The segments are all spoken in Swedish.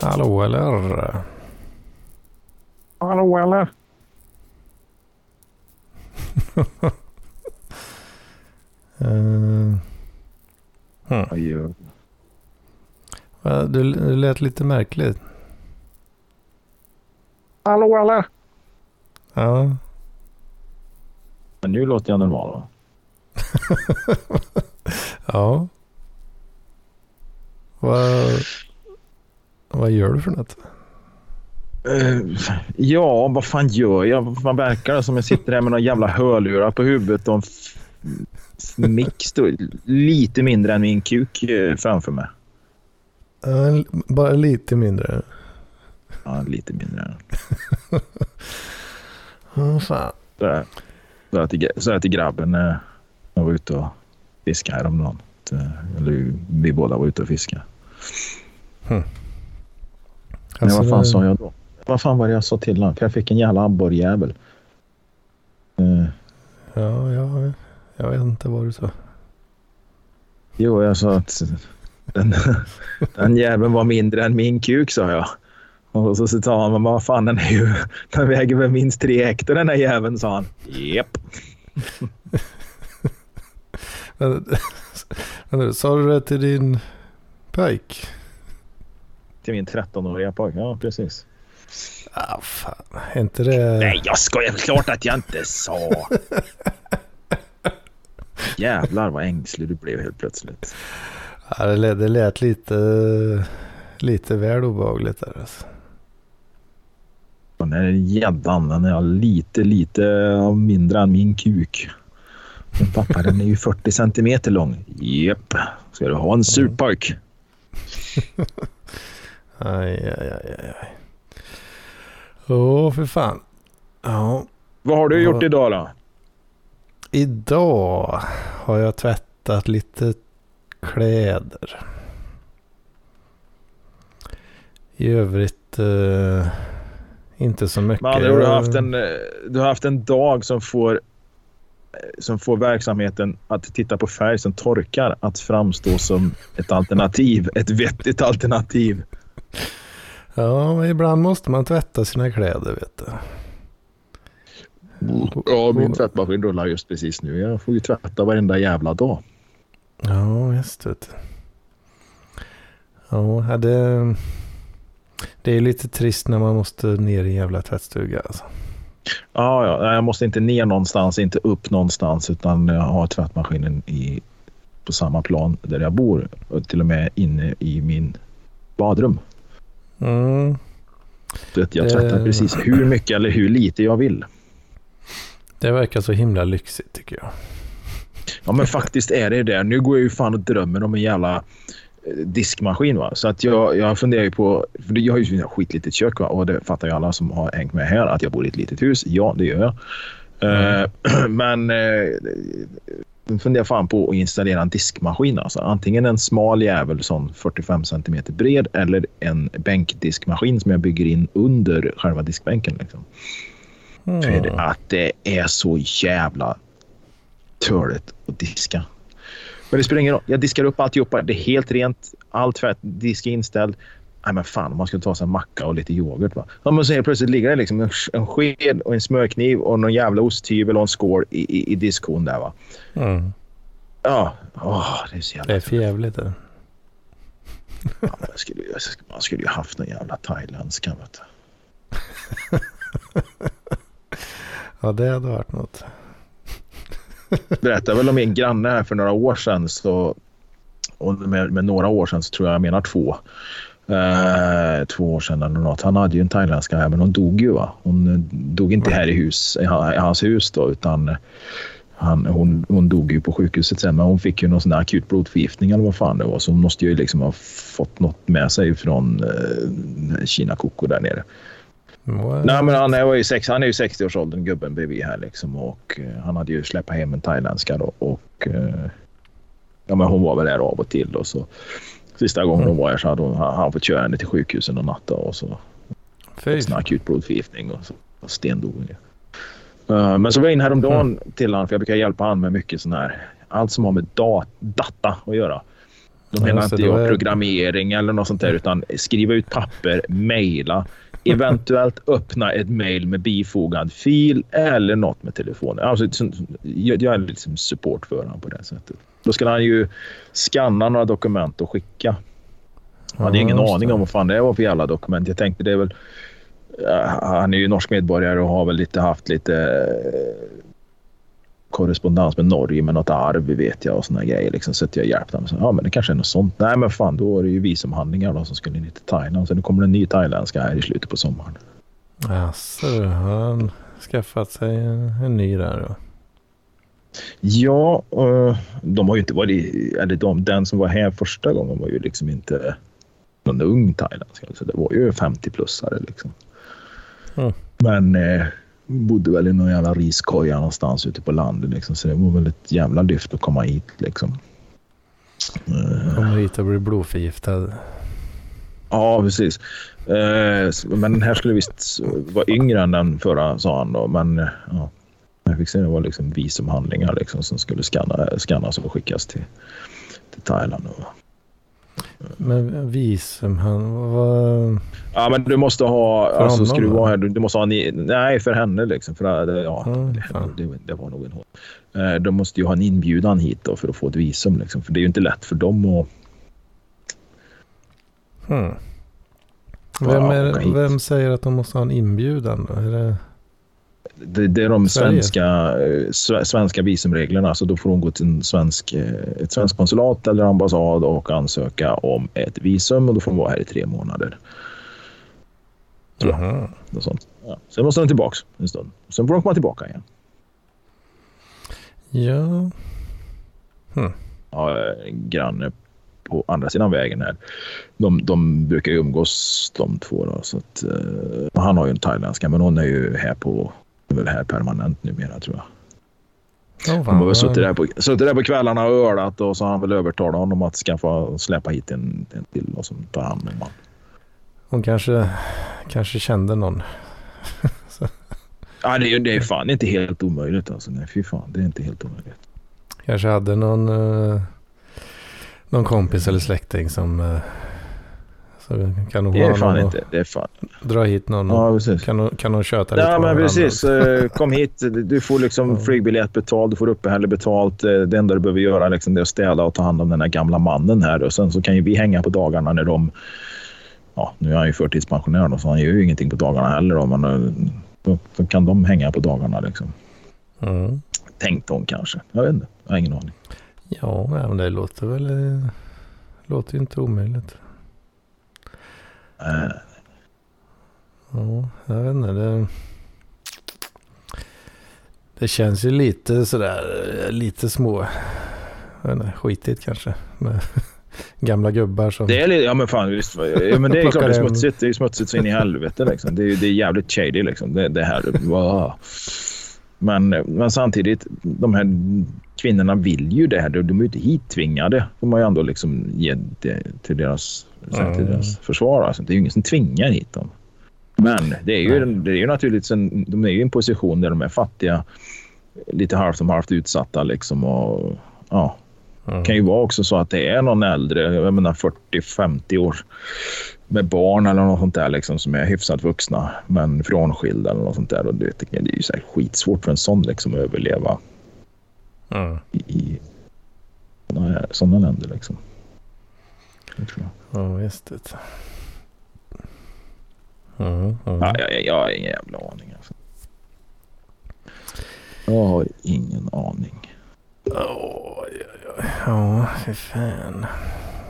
Hallå eller? Hallå eller? uh, hmm. Du, du lät lite märkligt. Hallå eller? Ja. Men nu låter jag normal va? ja. Vad, vad gör du för något? Uh, ja, vad fan gör jag? Vad fan verkar det som jag sitter här med några jävla hörlurar på huvudet och en mix lite mindre än min kuk uh, framför mig. Uh, bara lite mindre? Ja, lite mindre. oh, fan. Så jag till, så till grabben när jag var ute och fiskade häromdagen. Eller vi båda var ute och fiskade. Hmm. Alltså, Men vad fan sa jag då? Vad fan var det jag sa till honom? För jag fick en jävla abborrjävel. Uh. Ja, ja, jag vet inte vad du sa. Jo, jag sa att den, den jäveln var mindre än min kuk, sa jag. Och så sa han, men vad fan, den, är ju, den väger väl minst tre hektar den här jäveln, sa han. Japp. sa du det till din pojk? Till min 13-åriga pojke, ja precis. Ah, fan. Är inte det... Nej, jag skojar. Klart att jag inte sa. Jävlar vad ängslig du blev helt plötsligt. Ja, det, lät, det lät lite, lite väl obehagligt där alltså. Den här gäddan, den är lite, lite mindre än min kuk. Men pappa, den är ju 40 centimeter lång. Japp. Ska du ha en surpojk? Aj, aj, aj, aj. Åh, oh, för fan. Ja. Vad har du gjort idag då? Idag har jag tvättat lite kläder. I övrigt eh, inte så mycket. Men du har haft en, eh, du har haft en dag som får eh, som får verksamheten att titta på färg som torkar att framstå som ett alternativ. Ett vettigt alternativ. Ja, men ibland måste man tvätta sina kläder vet du. Ja, min tvättmaskin rullar just precis nu. Jag får ju tvätta varenda jävla dag. Ja, vet du. Ja, det, det är lite trist när man måste ner i en jävla tvättstuga alltså. Ja, ja, jag måste inte ner någonstans, inte upp någonstans utan jag har tvättmaskinen i, på samma plan där jag bor. Till och med inne i min badrum. Mm. Jag tvättar det... precis hur mycket eller hur lite jag vill. Det verkar så himla lyxigt tycker jag. Ja men faktiskt är det det. Nu går jag ju fan och drömmer om en jävla eh, diskmaskin. Va? Så att jag, jag funderar ju på... För jag har ju ett skitlitet kök va? och det fattar ju alla som har hängt med här att jag bor i ett litet hus. Ja, det gör jag. Mm. Uh, men uh, funderar fan på att installera en diskmaskin. Alltså. Antingen en smal jävel som 45 cm bred eller en bänkdiskmaskin som jag bygger in under själva diskbänken. Liksom. Mm. För att det är så jävla töligt att diska. Men det spelar ingen roll. Jag diskar upp alltihopa. Det är helt rent. All tvätt, disk är inställd. Nej men fan, man skulle ta sig en macka och lite yoghurt. Va? Ja, men så helt plötsligt ligger det liksom en, en sked och en smörkniv och någon jävla osthyvel och en skål i, i, i diskhon där. Va? Mm. Ja, oh, det är så jävla... Det är för jävligt det. Ja, man, skulle, man skulle ju haft någon jävla thailändska. Vet ja, det hade varit något. berättade väl om min granne här för några år sedan. Så, och med, med några år sedan så tror jag jag menar två. Eh, två år sedan eller något. Han hade ju en thailändska här men hon dog ju. Va? Hon dog inte här i, hus, i hans hus då utan han, hon, hon dog ju på sjukhuset sen men hon fick ju någon sån där akut blodförgiftning eller vad fan det var. Så hon måste ju liksom ha fått något med sig från eh, Kina Koko där nere. What? Nej, men han är ju, sex, han är ju 60-årsåldern, gubben bredvid här liksom. Och uh, han hade ju släppt hem en thailändska då. Och uh, ja, men hon var väl där av och till. Och så, sista gången mm. hon var här så hade hon, han fått köra henne till sjukhuset en natt. Och så fick en akut blodförgiftning och så stendog hon uh, Men så var jag in häromdagen mm. till honom för jag brukar hjälpa honom med mycket sån här. Allt som har med dat data att göra. De menar inte jag programmering eller något sånt där, utan skriva ut papper, mejla, eventuellt öppna ett mejl med bifogad fil eller något med telefonen. Alltså, jag är liksom support för honom på det sättet. Då skulle han ju skanna några dokument och skicka. Jag hade ja, ingen aning om vad fan det var för jävla dokument. Jag tänkte det är väl... Han är ju norsk medborgare och har väl lite haft lite korrespondens med Norge med något arv vet jag och såna grejer. Liksom, så att jag hjälpte. Så, ja, men det kanske är något sånt. Nej, men fan, då är det ju visumhandlingar då, som skulle ner till Thailand. Så nu kommer det en ny thailändska här i slutet på sommaren. Jaså, har han skaffat sig en, en ny där då? Ja, uh, de har ju inte varit... Eller de, den som var här första gången var ju liksom inte någon ung thailändska. Så det var ju 50-plussare liksom. Mm. Men... Uh, bodde väl i någon jävla riskoja någonstans ute på landet. Liksom. Så det var väl ett jävla lyft att komma hit. Liksom. Kommer hit och blir blodförgiftad. Ja, precis. Eh, men den här skulle visst vara yngre än den förra, sa han. Då. Men eh, ja, jag fick se det var liksom visumhandlingar liksom, som skulle skanna, skannas och skickas till, till Thailand. Och, men visum, han var... Ja, men du måste ha... För alltså, ska du vara här, du, du, måste ha... En, nej, för henne liksom. För, ja, mm, det, det, det, var nog en hård. Eh, de måste ju ha en inbjudan hit då för att få ett visum. Liksom, för det är ju inte lätt för dem att... Hmm. Vem, är, vem säger att de måste ha en inbjudan då? Är det... Det, det, är de svenska, eh, svenska visumreglerna. Så då får hon gå till en svensk, eh, ett svenskt konsulat eller ambassad och ansöka om ett visum och då får hon vara här i tre månader. Tror jag. Något sånt. Ja. Sen måste hon tillbaka en stund. Sen får hon komma tillbaka igen. Ja. Hm. Ja, granne på andra sidan vägen här. De, de brukar ju umgås de två. Då, så att, uh, han har ju en thailändska men hon är ju här på väl här permanent numera tror jag. Oh, De har väl suttit där, på, suttit där på kvällarna och ölat och så har han väl övertalat honom att skaffa, släppa hit en, en till och som tar hand om honom. Hon kanske, kanske kände någon. ja, det är, det är fan inte helt omöjligt alltså. Nej, fy fan, det är inte helt omöjligt. Kanske hade någon, uh, någon kompis eller släkting som uh, så kan nog det är fan inte. Det är fan. Dra hit någon ja, precis. kan, kan de köta lite Ja, men precis. Eh, kom hit. Du får liksom mm. flygbiljett betalt, du får uppehälle betalt. Eh, det enda du behöver göra liksom, det är att städa och ta hand om den här gamla mannen här. Och sen så kan ju vi hänga på dagarna när de... Ja, nu är han ju förtidspensionerad så han gör ju ingenting på dagarna heller. Då, men eh, då, då kan de hänga på dagarna liksom. Mm. Tänkte hon kanske. Jag vet inte. Jag har ingen aning. Ja, men det låter väl... Det låter ju inte omöjligt. Ja, jag vet inte. Det, det känns ju lite sådär, lite små, jag vet inte, skitigt kanske. Med gamla gubbar som... Det är lite, ja men fan visst. Ja, men det är klart det är smutsigt. Det är smutsigt så in i helvete liksom. Det är, det är jävligt shady liksom. Det, det här. Wow. Men, men samtidigt, de här kvinnorna vill ju det här. De är ju inte hittvingade. får man ju ändå liksom ge till deras mm. till deras försvar. Alltså, det är ju ingen som tvingar hit dem. Men det är ju, det är ju naturligtvis en, de är ju i en position där de är fattiga, lite halvt om halvt utsatta liksom och ja. Mm. Det kan ju vara också så att det är någon äldre, jag menar 40-50 år med barn eller något sånt där liksom, som är hyfsat vuxna men frånskilda eller något sånt där. Och det, det är ju så skitsvårt för en sån liksom, att överleva mm. i, sådana länder. Liksom. Det tror jag. Ja, just det. Mm. Ja, jag, jag har ingen jävla aning. Alltså. Jag har ingen aning. Oh, ja, ja. ja, fy fan.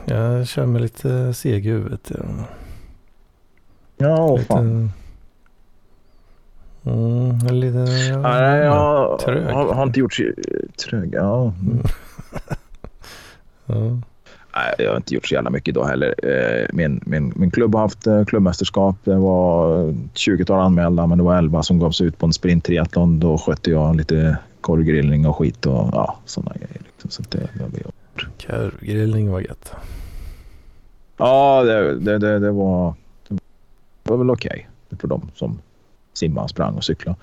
Jag kör med lite seg i huvudet. Ja, ja lite, fan. Mm, lite ja, jag trög. Har, har inte gjort sig trög. Ja. Mm. ja jag har inte gjort så jävla mycket idag heller. Eh, min, min, min klubb har haft eh, klubbmästerskap. Det var 20-tal anmälda, men det var 11 som gavs ut på en sprinttriathlon. Då skötte jag lite korvgrillning och skit och ja, sådana grejer. Liksom. Så det, det har vi gjort. Korvgrillning var gött. Ja, det, det, det, det var, det var väl okej okay för dem som simmade, sprang och cyklade.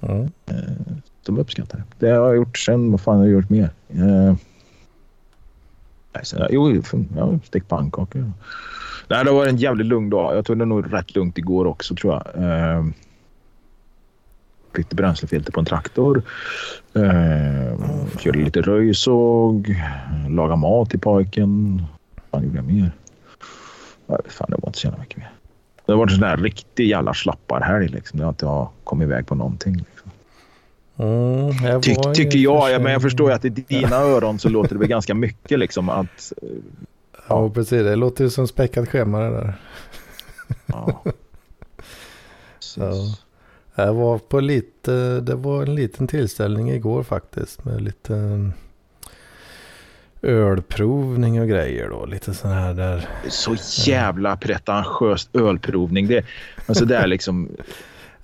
Mm. De uppskattar det. Det har jag gjort sen. Vad fan har jag gjort mer? Så, jo, jag stekt pannkakor. Nej, det var en jävligt lugn dag. Jag tog det nog rätt lugnt igår också tror jag. Uh, bytte bränslefilter på en traktor. Uh, körde lite röjsåg. Lagade mat till pojken. Vad gjorde jag mer? Fan, det var inte så jävla mycket mer. Det har varit en sån där riktig jävla slapparhelg. Liksom. Det har inte kommit iväg på någonting. Liksom. Mm, Ty, tycker jag. Ja, men jag förstår ju att i dina öron så låter det väl ganska mycket. Liksom, att, ja. ja, precis. Det låter ju som späckat schema det där. Ja. Så. Jag var på lite, det var en liten tillställning igår faktiskt med lite ölprovning och grejer då. Lite sån här där. Så jävla pretentiöst ölprovning. Det, alltså det är liksom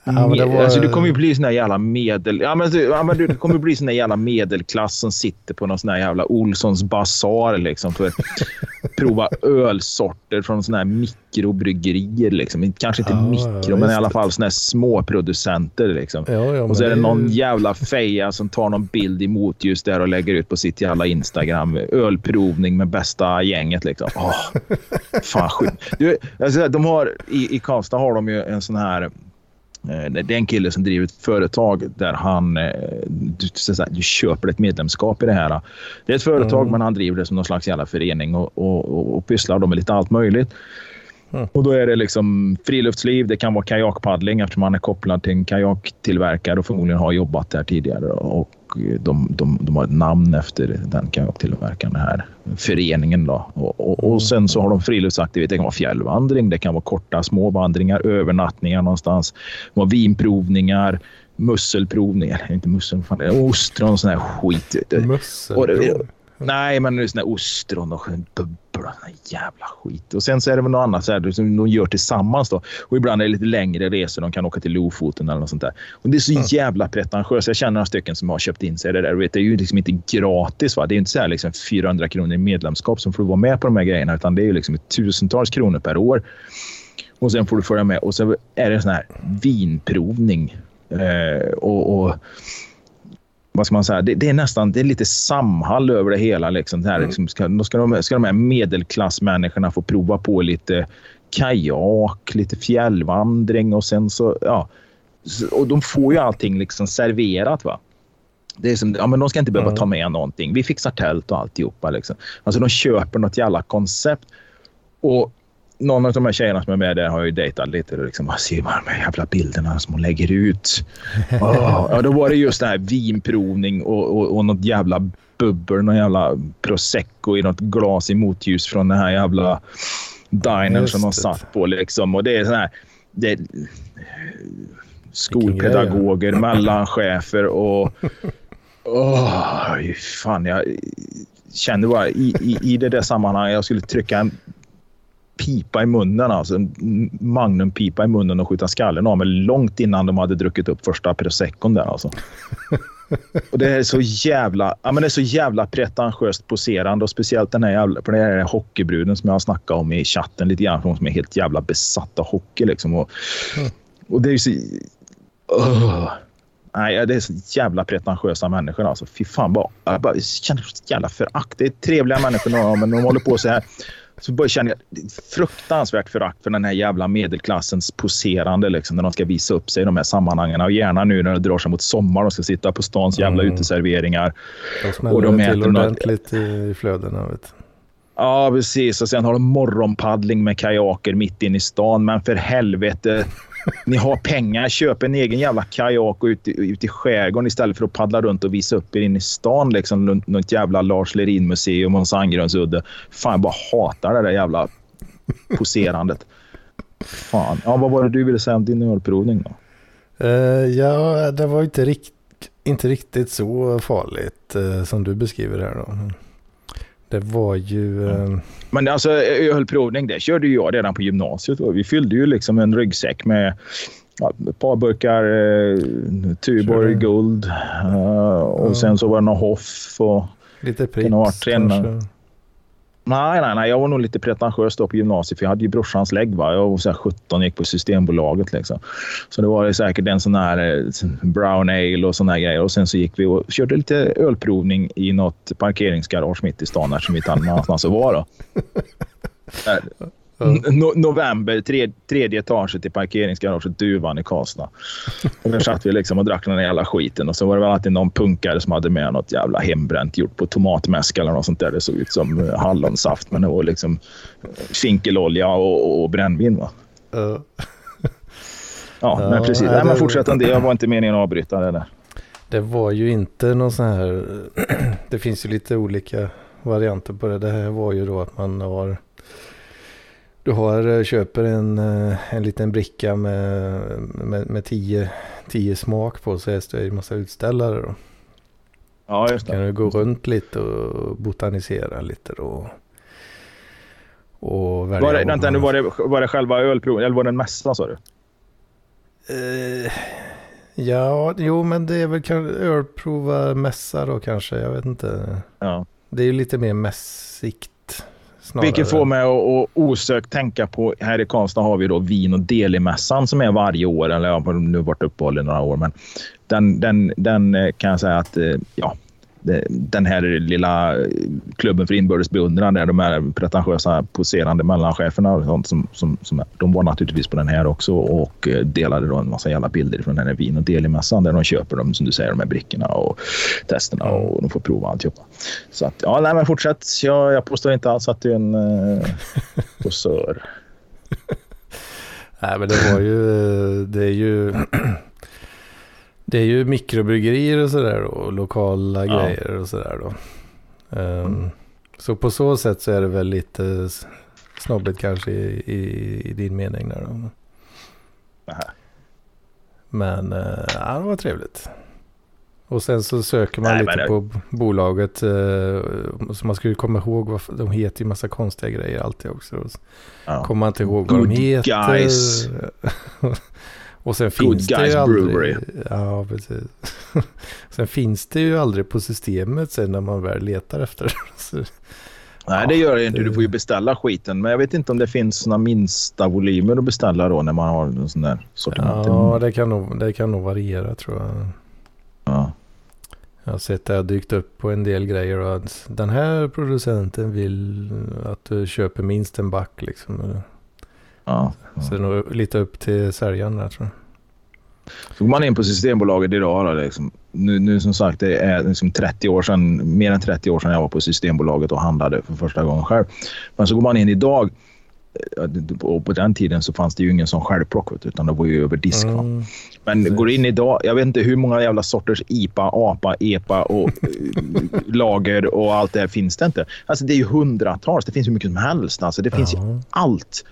Ja, var... alltså, du kommer ju bli sån där jävla medel... Ja, men, ja, men du kommer bli sån där jävla medelklass som sitter på någon sån där jävla Olssons basar liksom för att prova ölsorter från såna här mikrobryggerier. Liksom. Kanske inte ja, mikro, men i alla fall såna här småproducenter. Liksom. Ja, och så är det någon jävla feja som tar någon bild i motljus där och lägger ut på sitt jävla Instagram. Ölprovning med bästa gänget. Liksom. Oh, fan sjukt. alltså, de har, i, I Karlstad har de ju en sån här det är en kille som driver ett företag där han eh, du, säga, du köper ett medlemskap i det här. Det är ett företag mm. men han driver det som någon slags jävla förening och, och, och, och pysslar med lite allt möjligt. Mm. Och då är det liksom friluftsliv, det kan vara kajakpaddling eftersom han är kopplad till en kajaktillverkare och förmodligen har jobbat där tidigare. Och de, de, de har ett namn efter den kajaktillverkaren, den här föreningen. Då. Och, och, och, sen så har de friluftsaktiviteter. Det kan vara fjällvandring, det kan vara korta små vandringar, övernattningar någonstans. De har vinprovningar, musselprovningar. Inte mussel, fan, ostron och sån här skit. Musselprov? Nej, men såna här ostron och bubblor. Jävla skit. Och sen så är det väl något annat så här, som de gör tillsammans. Då. Och ibland är det lite längre resor. De kan åka till Lofoten eller något sånt där. Och det är så mm. jävla pretentiöst. Jag känner några stycken som har köpt in sig det där. Vet, det är ju liksom inte gratis. Va? Det är inte så här liksom 400 kronor i medlemskap som får vara med på de här grejerna. Utan det är ju liksom tusentals kronor per år. Och sen får du följa med. Och så är det en sån här vinprovning. Eh, och, och vad ska man säga, det, det, är nästan det är lite samhall över det hela. Liksom, här, mm. liksom, ska, då ska, de, ska de här medelklassmänniskorna få prova på lite kajak, lite fjällvandring och sen så... Ja, och de får ju allting liksom serverat. va. Det är som, ja, men de ska inte behöva mm. ta med någonting. Vi fixar tält och alltihopa. Liksom. Alltså, de köper något jävla koncept. Och någon av de här tjejerna som är med där har ju dejtat lite. Och liksom, ser de här jävla bilderna som hon lägger ut. Oh, ja, då var det just det här vinprovning och, och, och något jävla bubbel, någon jävla prosecco i något glas i motljus från den här jävla dinern som de satt på. Liksom. Och det är sån här... Det skolpedagoger, mellanchefer och... Oh, fan, jag kände bara i, i, i det där sammanhanget jag skulle trycka en pipa i munnen, alltså en magnumpipa i munnen och skjuta skallen av mig långt innan de hade druckit upp första proseccon där alltså. Och det är så jävla, ja, men det är så jävla pretentiöst poserande och speciellt den här jävla, för det är hockeybruden som jag har snackat om i chatten lite grann, hon som är helt jävla besatt av hockey liksom. Och, mm. och det är ju så... Uh. Nej, det är så jävla pretentiösa människor alltså. Fy fan, bara, jag bara känner jävla förakt. Det är trevliga människor, men de håller på så här så börjar känna fruktansvärt förakt för den här jävla medelklassens poserande liksom, när de ska visa upp sig i de här sammanhangen. Och gärna nu när det drar sig mot sommar. De ska sitta på stans jävla mm. uteserveringar. De och de till ordentligt något... i flödena. Vet. Ja, precis. Och sen har de morgonpaddling med kajaker mitt inne i stan. Men för helvete, ni har pengar. Köp en egen jävla kajak och ut, ut i skärgården istället för att paddla runt och visa upp er inne i stan. Liksom, något jävla Lars Lerin-museum och Sandgrönsudde. Fan, jag bara hatar det där jävla poserandet. Fan. Ja, vad var det du ville säga om din ölprovning då? Uh, ja, det var inte, rikt, inte riktigt så farligt uh, som du beskriver här då. Det var ju... Mm. Men alltså ölprovning, det körde jag redan på gymnasiet. Vi fyllde ju liksom en ryggsäck med ja, ett par burkar eh, Tuborg Guld. Uh, och ja. sen så var det någon Hoff och... Lite Pripps kanske? Nej, nej, nej. Jag var nog lite pretentiös då på gymnasiet för jag hade ju brorsans lägg. Va? Jag var så 17 och gick på Systembolaget. Liksom. Så det var säkert en sån här eh, brown ale och såna grejer. Och sen så gick vi och körde lite ölprovning i något parkeringsgarage mitt i stan eftersom vi inte hade någonstans att vara. No november, tre, tredje etaget i parkeringsgaraget Duvan i Karlstad. Och där satt vi liksom och drack den jävla skiten. Och så var det väl alltid någon punkare som hade med något jävla hembränt gjort på tomatmäsk eller något sånt där. Det såg ut som eh, hallonsaft, men det var liksom finkelolja och, och brännvin. Va? Uh. Ja, men precis. Nej, men fortsätt det. Jag var inte meningen att avbryta det där. Det var ju inte någon sån här... det finns ju lite olika varianter på det. Det här var ju då att man har du har, eh, köper en, eh, en liten bricka med, med, med tio, tio smak på så är det en massa utställare då. Ja, just det. Kan du gå runt lite och botanisera lite då. Och välja. Var det, vänta, nu var det, var det själva ölprovet eller var det en mässa sa du? Uh, ja, jo men det är väl ölprova mässa då kanske. Jag vet inte. Ja. Det är ju lite mer mässigt Snarare. Vilket får mig att osökt tänka på, här i Karlstad har vi då vin och delimässan som är varje år. Eller jag har nu varit uppehåll i några år, men den, den, den eh, kan jag säga att eh, ja, den här lilla klubben för inbördes beundran, där de här pretentiösa poserande mellancheferna och sånt, som, som, som, de var naturligtvis på den här också och eh, delade då en massa jävla bilder från den här vin och delimässan där de köper de, som du säger, de här brickorna och testerna och de får prova alltihopa. Så att, ja, nej men fortsätt. Jag, jag påstår inte alls att du är en uh, posör. nej men det var ju, det är ju Det är ju mikrobryggerier och sådär och lokala ja. grejer och sådär då. Um, mm. Så på så sätt så är det väl lite snobbigt kanske i, i, i din mening där då. Aha. Men uh, ja, det var trevligt. Och sen så söker man Nej, lite på bolaget. Uh, så man ska ju komma ihåg vad de heter ju massa konstiga grejer alltid också. Ja. Kommer man inte ihåg vad Good de heter. Guys. Och sen Good finns det ju aldrig... Brewery. Ja, precis. sen finns det ju aldrig på systemet sen när man väl letar efter det. Nej, det gör det inte. Du får ju beställa skiten. Men jag vet inte om det finns några minsta volymer att beställa då när man har en sån där sortiment. Ja, det kan nog, det kan nog variera tror jag. Ja. Jag har sett det har dykt upp på en del grejer och att den här producenten vill att du köper minst en back liksom. Ja, Så det är nog lite upp till säljaren där tror jag. Så går man in på Systembolaget idag. Då, liksom, nu, nu som sagt, det är liksom 30 år sedan, mer än 30 år sedan jag var på Systembolaget och handlade för första gången själv. Men så går man in idag och på den tiden så fanns det ju ingen sån självplock utan det var ju över disk. Mm. Men Precis. går in idag, jag vet inte hur många jävla sorters IPA, APA, EPA och lager och allt det här finns det inte. Alltså det är ju hundratals, det finns hur mycket som helst. Alltså det finns ja. ju allt.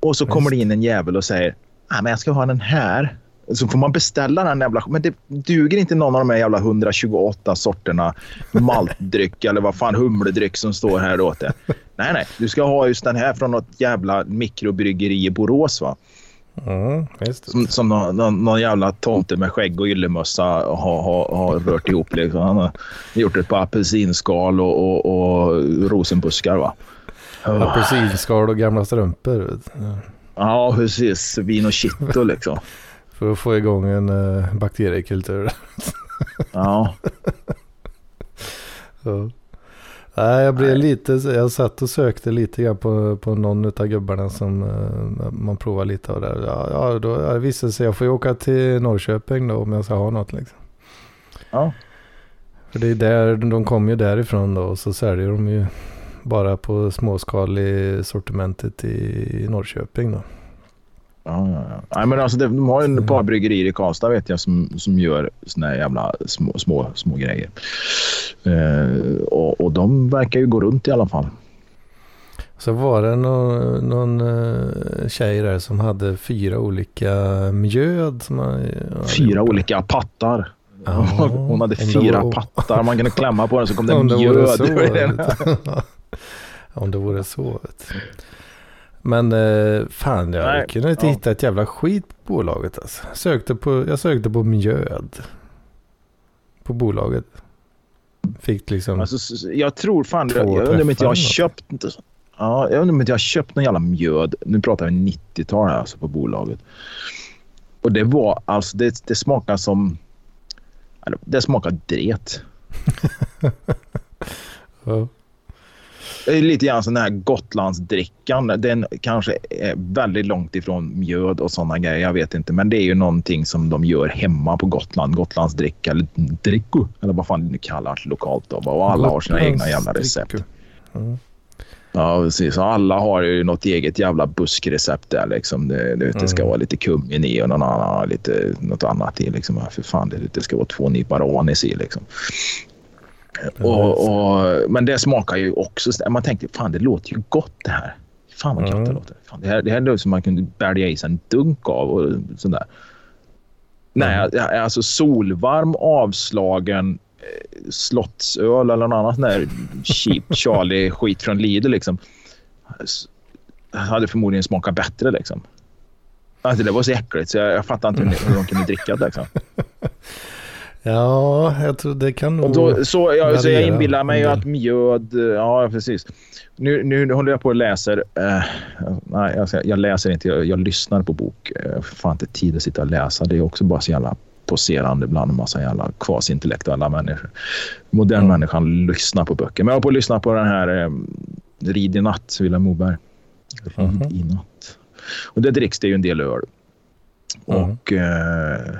Och så kommer det in en jävel och säger ah, men jag ska ha den här. Så får man beställa den jävla... Men det duger inte någon av de här jävla 128 sorterna maltdryck eller vad fan humledryck som står här åt det. Nej, nej. Du ska ha just den här från något jävla mikrobryggeri i Borås va? Mm, som, som någon, någon, någon, jävla tomte med skägg och yllemössa har, har, har rört ihop. Liksom. Han har gjort ett par apelsinskal och, och, och rosenbuskar. Va? Oh. Apelsinskal och gamla strumpor. Ja, precis. Vin och kitto liksom. För att få igång en uh, bakteriekultur. ja. Så. Nej, jag blev Nej. lite, jag satt och sökte lite grann på, på någon av gubbarna som uh, man provar lite av där. Ja, ja då ja, det visade sig, jag får ju åka till Norrköping då om jag ska ha något liksom. Ja. För det är där, de kommer ju därifrån då och så säljer de ju bara på småskalig sortimentet i Norrköping då. Ja, ja, ja. Nej, men alltså, de har ju ett par bryggerier i Karlstad vet jag som, som gör såna här jävla små, små, små grejer. Eh, och, och de verkar ju gå runt i alla fall. Så var det någon, någon uh, tjej där som hade fyra olika mjöd. Som man, fyra olika pattar. Ja, hon hade fyra pattar man kunde klämma på den så kom det mjöd. Om det vore så. Men eh, fan, jag Nej, kunde inte ja. hitta ett jävla skit på bolaget. Alltså. Sökte på, jag sökte på mjöd. På bolaget. Fick liksom... Alltså, jag tror fan... Jag, jag undrar om inte jag har köpt... Ja, jag undrar om inte jag har köpt någon jävla mjöd. Nu pratar vi 90-tal alltså på bolaget. Och det var alltså... Det, det smakar som... Det smakar dret. ja. Det är lite grann sån här Gotlandsdrickan. Den kanske är väldigt långt ifrån mjöd och sådana grejer. Jag vet inte. Men det är ju någonting som de gör hemma på Gotland. Gotlandsdricka eller dricko. Eller vad fan det kallas lokalt. Då. Och alla har sina egna jävla recept. Mm. Ja, precis. Alla har ju något eget jävla buskrecept där. Liksom. Det, det, det ska mm. vara lite kummin i och någon annan lite, något annat i. Liksom. För fan, det, det ska vara två nypor anis i. Liksom. Och, och, men det smakar ju också... Man tänkte fan det låter ju gott det här. Fan vad gott det låter. Fan, det här, det här låter som man kunde bälga i sig en dunk av och sådär. Mm. Nej, alltså solvarm avslagen eh, slottsöl eller något annat sån där cheap Charlie skit från Lidl liksom. Hade förmodligen smakat bättre liksom. Alltså, det var så äckligt så jag, jag fattar inte hur, hur de kunde dricka det liksom. Ja, jag tror det kan nog... Då, så, jag, så jag inbillar mig att mjöd... Ja, precis. Nu, nu håller jag på och läser. Uh, nej, jag, jag, läser inte. Jag, jag lyssnar på bok. Jag har fan inte tid att sitta och läsa. Det är också bara så jävla poserande bland en massa jävla kvasintellektuella människor. Modern mm. människan lyssnar på böcker. Men jag har på att lyssna på den här eh, Rid i natt, Vilhelm Moberg. Rid mm. i natt. Och där dricks det ju en del öl. Mm. Och... Eh,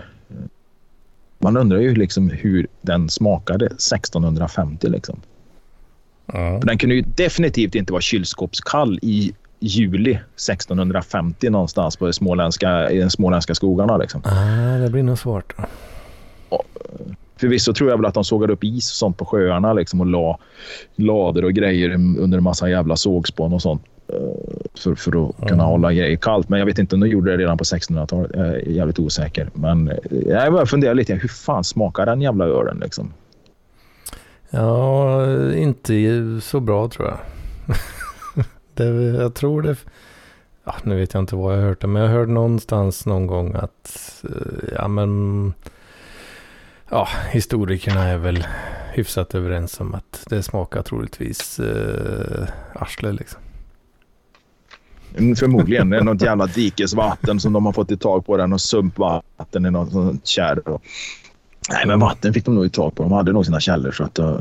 man undrar ju liksom hur den smakade 1650. Liksom. Mm. För den kunde ju definitivt inte vara kylskåpskall i juli 1650 någonstans på småländska, i de småländska skogarna. Liksom. Ah, det blir nog svårt. förvisso tror jag väl att de sågade upp is och sånt på sjöarna liksom, och la lader och grejer under en massa jävla sågspån och sånt. Eh, för, för att mm. kunna hålla grejer kallt. Men jag vet inte om de gjorde det redan på 1600-talet. Jag är jävligt osäker. Men eh, jag bara funderar lite. Hur fan smakar den jävla ölen liksom? Ja, inte så bra tror jag. det, jag tror det... Ja, nu vet jag inte vad jag har hört det, men jag hörde någonstans någon gång att... Eh, ja, men... Ja, historikerna är väl hyfsat överens om att det smakar troligtvis eh, arsle liksom. Mm, förmodligen. Det är något jävla dikesvatten som de har fått i tag på. Den och sumpvatten i något sånt kärr. Nej, men vatten fick de nog i tag på. De hade nog sina källor, så att, uh,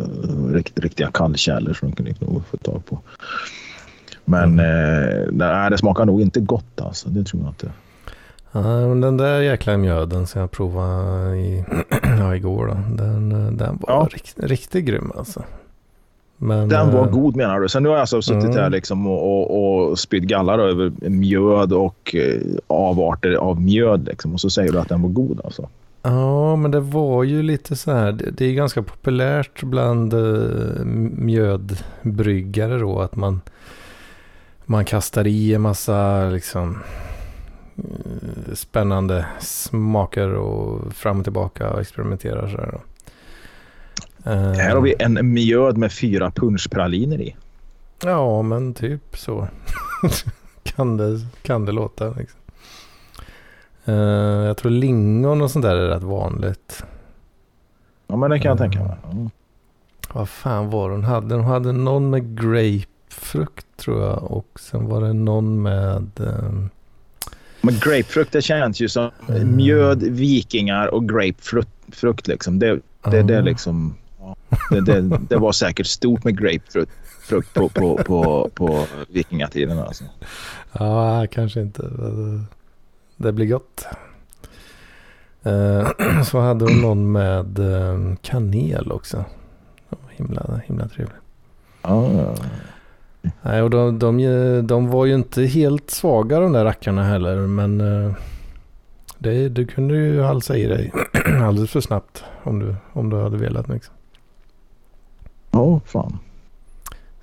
rikt, riktiga kallkällor som de kunde nog få tag på. Men mm. eh, det smakar nog inte gott alltså. Det tror jag inte. Ja, den där jäkla mjöden som jag provade i, ja, igår då. Den, den var ja. rikt, riktigt grym alltså. Men, den var uh, god menar du? Sen nu har jag alltså suttit mm. här liksom och, och, och spytt gallar över mjöd och uh, avarter av mjöd. Liksom, och så säger du att den var god alltså. Ja, men det var ju lite så här. Det, är ganska populärt bland uh, mjödbryggare då. Att man, man kastar i en massa liksom spännande smaker och fram och tillbaka och experimenterar så här då. Här har vi en mjöd med fyra punschpraliner i. Ja, men typ så kan, det, kan det låta. Liksom. Uh, jag tror lingon och sånt där är rätt vanligt. Ja, men det kan jag tänka mig. Mm. Vad fan var hon hade? Hon hade någon med grapefrukt tror jag. Och sen var det någon med... Um... Men grapefrukt det känns ju som mm. mjöd, vikingar och grapefrukt. Frukt, liksom. Det, det, mm. det är liksom det, det, det, var säkert stort med grapefrukt frukt på, på, på, på vikingatiden. Alltså. Ja, kanske inte. Det blir gott. Eh, så hade hon någon med eh, kanel också. Himla, himla trevlig. Ja. Nej, och de, de, de var ju inte helt svaga de där rackarna heller. Men eh, det, du kunde ju halsa i dig alldeles för snabbt om du, om du hade velat. Liksom. Ja, fan.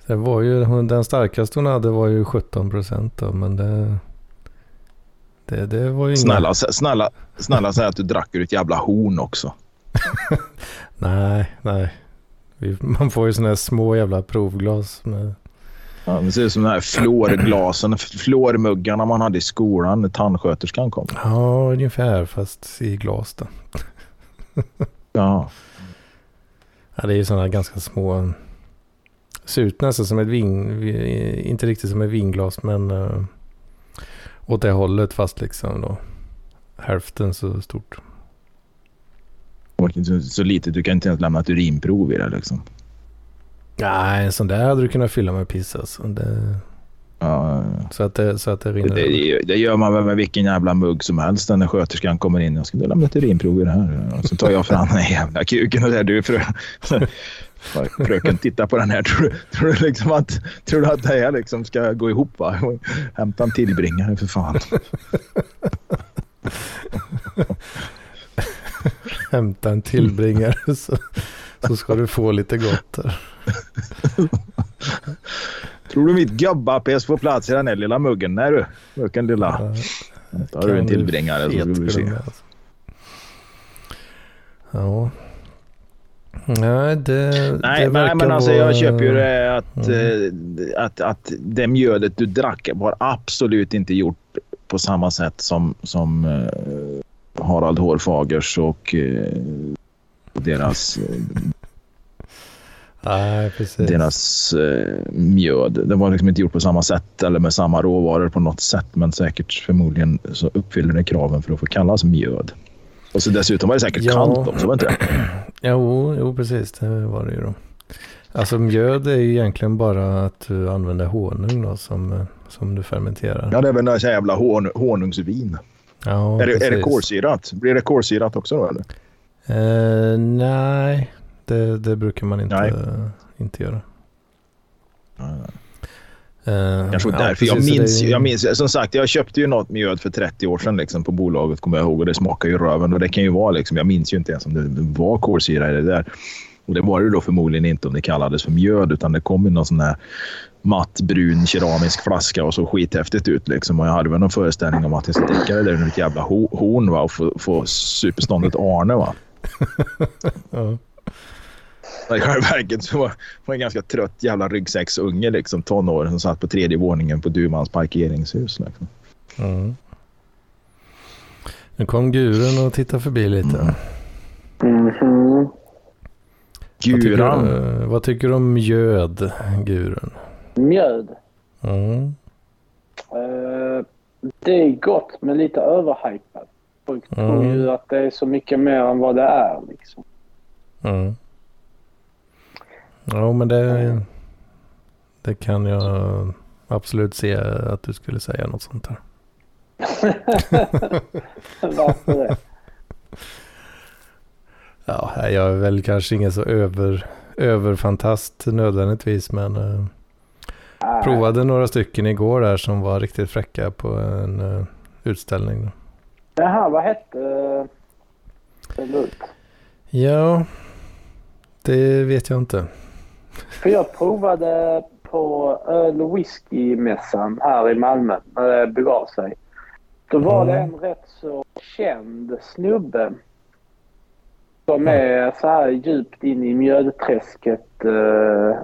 Det var ju, den starkaste hon hade var ju 17 procent då, men det... Det, det var ju inga... Snälla, snälla, snälla säg att du drack ur ett jävla horn också. nej, nej. Man får ju sådana här små jävla provglas. Med... Ja, det ser ut som de här fluorglasen, fluormuggarna man hade i skolan när tandsköterskan kom. Ja, ungefär, fast i glas då. ja. Ja, det är ju sådana ganska små, ser ut nästan som ett vin, inte riktigt som ett vinglas men uh, åt det hållet fast liksom då hälften så stort. Så, så litet, du kan inte ens lämna ett urinprov i det liksom. Nej, en sån där hade du kunnat fylla med piss alltså. Det... Ja, så, att det, så att det rinner. Det, det, gör man väl med vilken jävla mugg som helst när sköterskan kommer in. Jag ska lämna ett urinprov i det här. Och så tar jag fram den jävla kuken och säger du frö... Fröken, titta på den här. Tror, tror, du liksom att, tror du att det här liksom ska gå ihop? Va? Hämta en tillbringare för fan. Hämta en tillbringare så, så ska du få lite gott där. Tror du mitt gubbapiss får plats i den här lilla muggen? Nej du, muggen lilla. Då har du en tillbringare så ska vi se. Alltså. Ja. Nej, det, nej, det nej men alltså vara... jag köper ju det att, mm. att, att det mjölet du drack var absolut inte gjort på samma sätt som, som uh, Harald Hårfagers och uh, deras Nej, precis. deras eh, mjöd. Det var liksom inte gjort på samma sätt eller med samma råvaror på något sätt. Men säkert förmodligen så uppfyller det kraven för att få kallas mjöd. Och så dessutom var det säkert ja. kant också, var inte det? Jo, jo, precis. Det var det ju då. Alltså mjöd är ju egentligen bara att du använder honung då som, som du fermenterar. Ja, det är väl något jävla hon, honungsvin. Ja, är, det, är det kolsyrat? Blir det kolsyrat också då eller? Uh, nej, det, det brukar man inte, inte göra. Uh, Kanske ja, därför. Jag minns, det... jag minns, som sagt, jag köpte ju något mjöd för 30 år sedan liksom, på bolaget, kommer jag ihåg. Och det smakar ju röven. Och det kan ju vara, liksom, jag minns ju inte ens om det var kolsyra i det där. Och det var det då förmodligen inte om det kallades för mjöd, utan det kom i någon sån här matt brun keramisk flaska och så skithäftigt ut. Liksom. Och jag hade väl någon föreställning om att jag skulle dricka det där ur ett jävla horn va? och få, få superståndet Arne. Va? ja. I själva verket så var det en ganska trött jävla ryggsäcksunge, liksom, tonåring som satt på tredje våningen på Dumans parkeringshus. Liksom. Mm. Nu kom guren och tittade förbi lite. Mm -hmm. Guran. Vad tycker, du, vad tycker du om mjöd, guren? Mjöd? Mm. Uh, det är gott men lite överhypat. Folk mm. tror ju att det är så mycket mer än vad det är. Liksom. Mm. Ja, men det, det kan jag absolut se att du skulle säga något sånt här. Varför det? Ja, jag är väl kanske ingen så över, överfantast nödvändigtvis, men uh, provade några stycken igår där som var riktigt fräcka på en uh, utställning. Jaha, vad hette uh, det? Ja, det vet jag inte. För jag provade på öl och whiskymässan här i Malmö när det begav sig. Då var mm. det en rätt så känd snubbe som är så här djupt in i mjödträsket uh,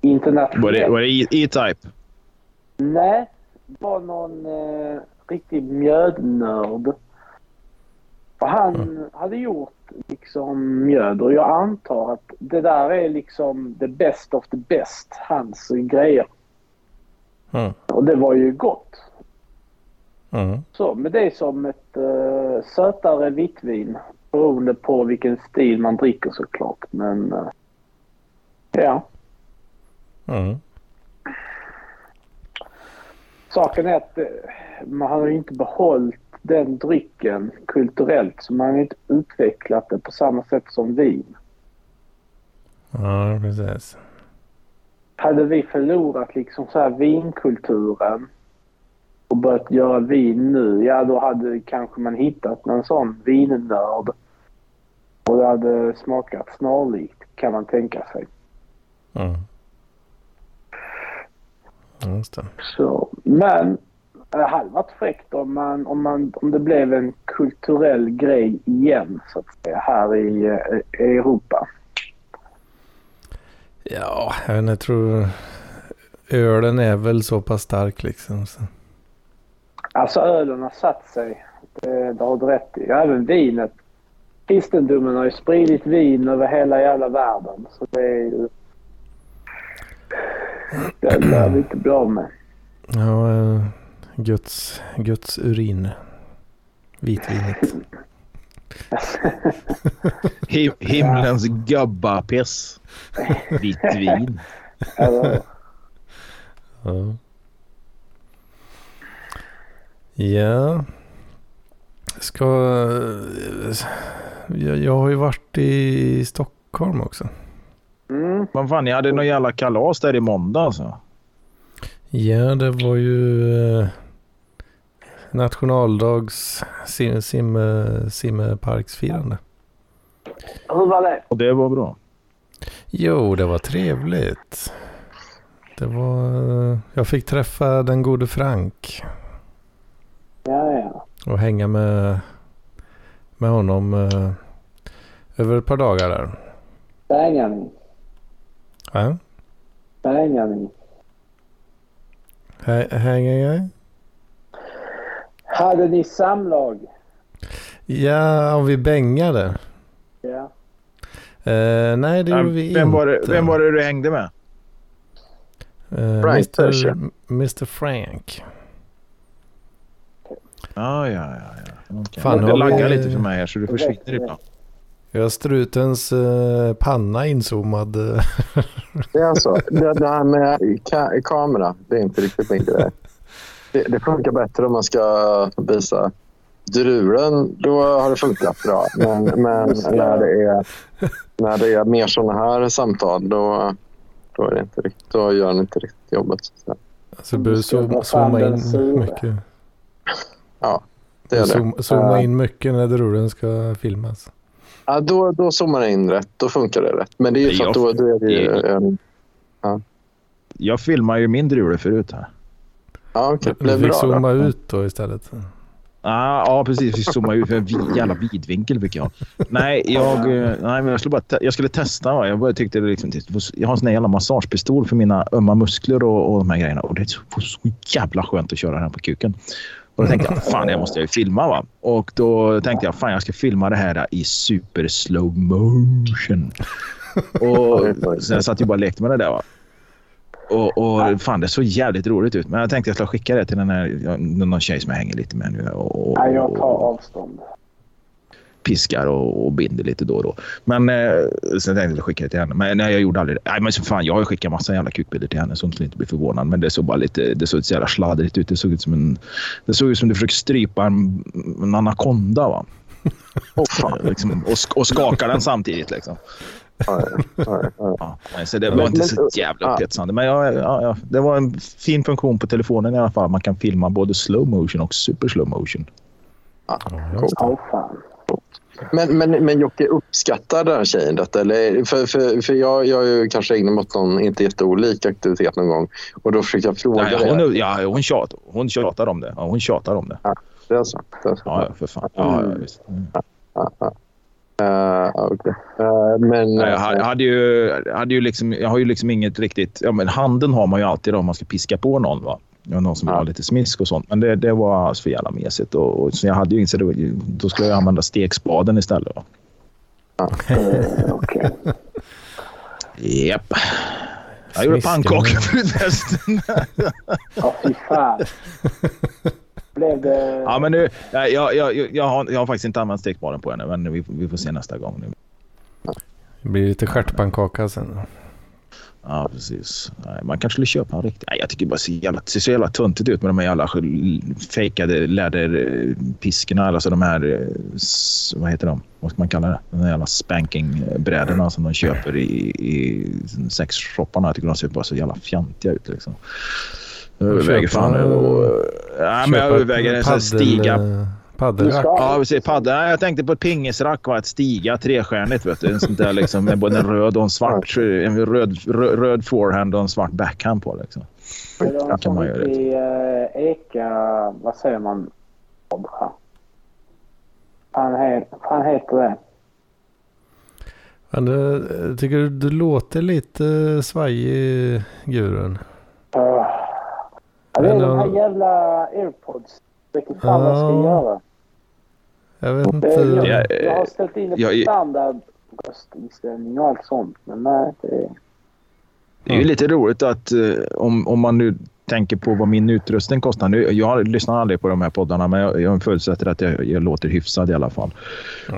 internationellt. Var det, var det E-Type? Nej, det var någon uh, riktig mjödnörd. Och han mm. hade gjort liksom mjöd och jag antar att det där är liksom the best of the best, hans grejer. Mm. Och det var ju gott. Mm. Så, men det är som ett uh, sötare vittvin beroende på vilken stil man dricker såklart. Men uh, ja. Saken är att uh, man har ju inte behållit den drycken kulturellt så man har inte utvecklat det på samma sätt som vin. Ja, precis. Hade vi förlorat liksom så här vinkulturen och börjat göra vin nu, ja då hade kanske man hittat någon sån vinnörd. Och det hade smakat snarlikt kan man tänka sig. Mm. Just det. Så, men varit fräckt om, man, om, man, om det blev en kulturell grej igen så att säga här i, i Europa. Ja, jag, vet inte, jag tror ölen är väl så pass stark liksom. Så. Alltså ölen har satt sig. Det, det har du rätt i. Även vinet kristendomen har ju spridit vin över hela jävla världen. Så det är ju... Det lär vi inte bli av med. Ja, eh, Guds, Guds urin. Vitvinet. Him himlens gubbapiss. Vitt vin. Ja. Ska... Jag, jag har ju varit i Stockholm också. mm, Vad fan, ni hade någon jävla kalas där i måndag alltså. Ja, det var ju eh, nationaldags sim, sim, simparksfirande. hur var det? Och det var bra. Jo, det var trevligt. Det var... eh, Jag fick träffa den gode Frank Ja, ja. och hänga med, med honom eh, över ett par dagar där. Ni? Ja, hä- hänger jag? Hade ni samlag? Ja, om vi bängade. Ja. Eh, nej, det gjorde vi vem, inte. var det, vem var det du hängde med? Eh, Frank, kanske? Mr, Mr Frank. Ah, ja, ja, ja. Okay. Fan, det har vi- laggar lite för mig här så du försvinner ibland. Jag har strutens eh, panna inzoomad. eh. Det är alltså, det, det här med ka kamera, det är inte riktigt min grej. Det, det funkar bättre om man ska visa drulen. Då har det funkat bra. Men, men när, det är, när det är mer sådana här samtal, då, då, är det inte riktigt, då gör den inte riktigt jobbet. Så, alltså, du behöver ska zooma, dra fram zooma den in mycket. det är det. Zooma, Ja. in mycket när drulen ska filmas. Ja, då, då zoomar den in rätt. Då funkar det rätt. Men det är ju för att då, då är det ju en... Jag filmar ju min drule förut här. Ja, okej. Du fick bra zooma då. ut då istället. Ah, ja, precis. Vi zoomar ut för en jävla vidvinkel fick jag. Nej, jag, eh, nej men jag, skulle bara te- jag skulle testa. Va? Jag bara tyckte det liksom, jag har en sån här jävla massagepistol för mina ömma muskler och, och de här grejerna. Och det är så, så jävla skönt att köra den på kuken. Och då tänkte jag, fan jag måste ju filma va. Och då tänkte jag, fan jag ska filma det här i super slow motion. Och så jag satt ju bara och lekte med det där va. Och, och fan det såg jävligt roligt ut. Men jag tänkte jag skulle skicka det till den här, någon tjej som jag hänger lite med nu. Och, Nej, jag tar avstånd. piskar och, och binder lite då och då. Men eh, sen tänkte jag skicka det till henne. Men nej, jag gjorde aldrig det. Nej, men så fan, jag har skickat massa jävla kukbilder till henne så hon skulle inte bli förvånad. Men det såg bara lite, det såg så jävla sladdrigt ut. Det såg ut som en, det såg ut som du försöker strypa en, en anakonda va. Åh, fan. liksom, och, och skaka den samtidigt liksom. Ja, ja, ja. Ja, nej, så det var inte så jävla ja. upphetsande. Men ja, ja, ja, det var en fin funktion på telefonen i alla fall. Man kan filma både slow motion och super slow motion. Ja. Men, men, men Jocke, uppskattar den här tjejen detta? Eller, för, för, för jag, jag har ju kanske ägnat mig åt någon inte jätteolik aktivitet någon gång. Och då försökte jag fråga Nej, hon, ja, hon, tjat, hon tjatar om det. Ja, hon tjatar om det. Det är så. Det är så. Ja, ja, för fan. Ja, ja, visst. Mm. Ja, ja. Eh, men... Jag jag hade ju, jag hade ju liksom, jag har ju liksom inget riktigt... Ja, men handen har man ju alltid om man ska piska på någon. Va? Ja, Någon som Ja. ha lite smisk och sånt. Men det, det var alltså för jävla mesigt. Och, och, så jag hade ju insett att då skulle jag använda stekspaden istället. Va? Eh, Okej. Japp. Jag gjorde pannkakor förresten. Ja, fy fan. Blev det... ja, men nu, jag, jag, jag, jag, har, jag har faktiskt inte använt stekspaden på henne. Men vi, vi får se nästa gång. Nu. Det blir lite stjärtpannkaka sen. Ja, precis. Nej, man kanske skulle köpa en riktig... Nej, jag tycker bara det ser, jävla, det ser så jävla töntigt ut med de här jävla fejkade läderpiskorna. Alltså de här... eh, Vad heter de? Vad ska man kalla det? De här jävla spankingbrädorna som de köper i, i sexshopparna. Jag tycker de ser bara så jävla fjantiga ut. Liksom. Jag Köpa- fan... Och, nej, men jag överväger en sån här stiga. eh, Paddelrack. Ja, precis. Padda. Nej, Jag tänkte på ett pingisrack och ett stiga trestjärnigt. Vet du. En sån där liksom, med både en röd och en svart. En röd, röd, röd forehand och en svart backhand på. Liksom. Det kan man göra riktig eh, eka... Vad säger man? Fan, he, fan heter det? Men det, jag tycker du, du låter lite svajig, Gurun. Uh, ja, det är Men, de här jävla airpods. Jag inte fan vad jag ska göra. Jag vet Det, inte. jag, Ja, jag har ställt in jag- ett standard röstinställning och allt sånt. Men nej, det är... Det är ju lite roligt att eh, om, om man nu tänker på vad min utrustning kostar. Nu, jag lyssnar aldrig på de här poddarna, men jag, jag förutsätter att jag, jag låter hyfsad i alla fall.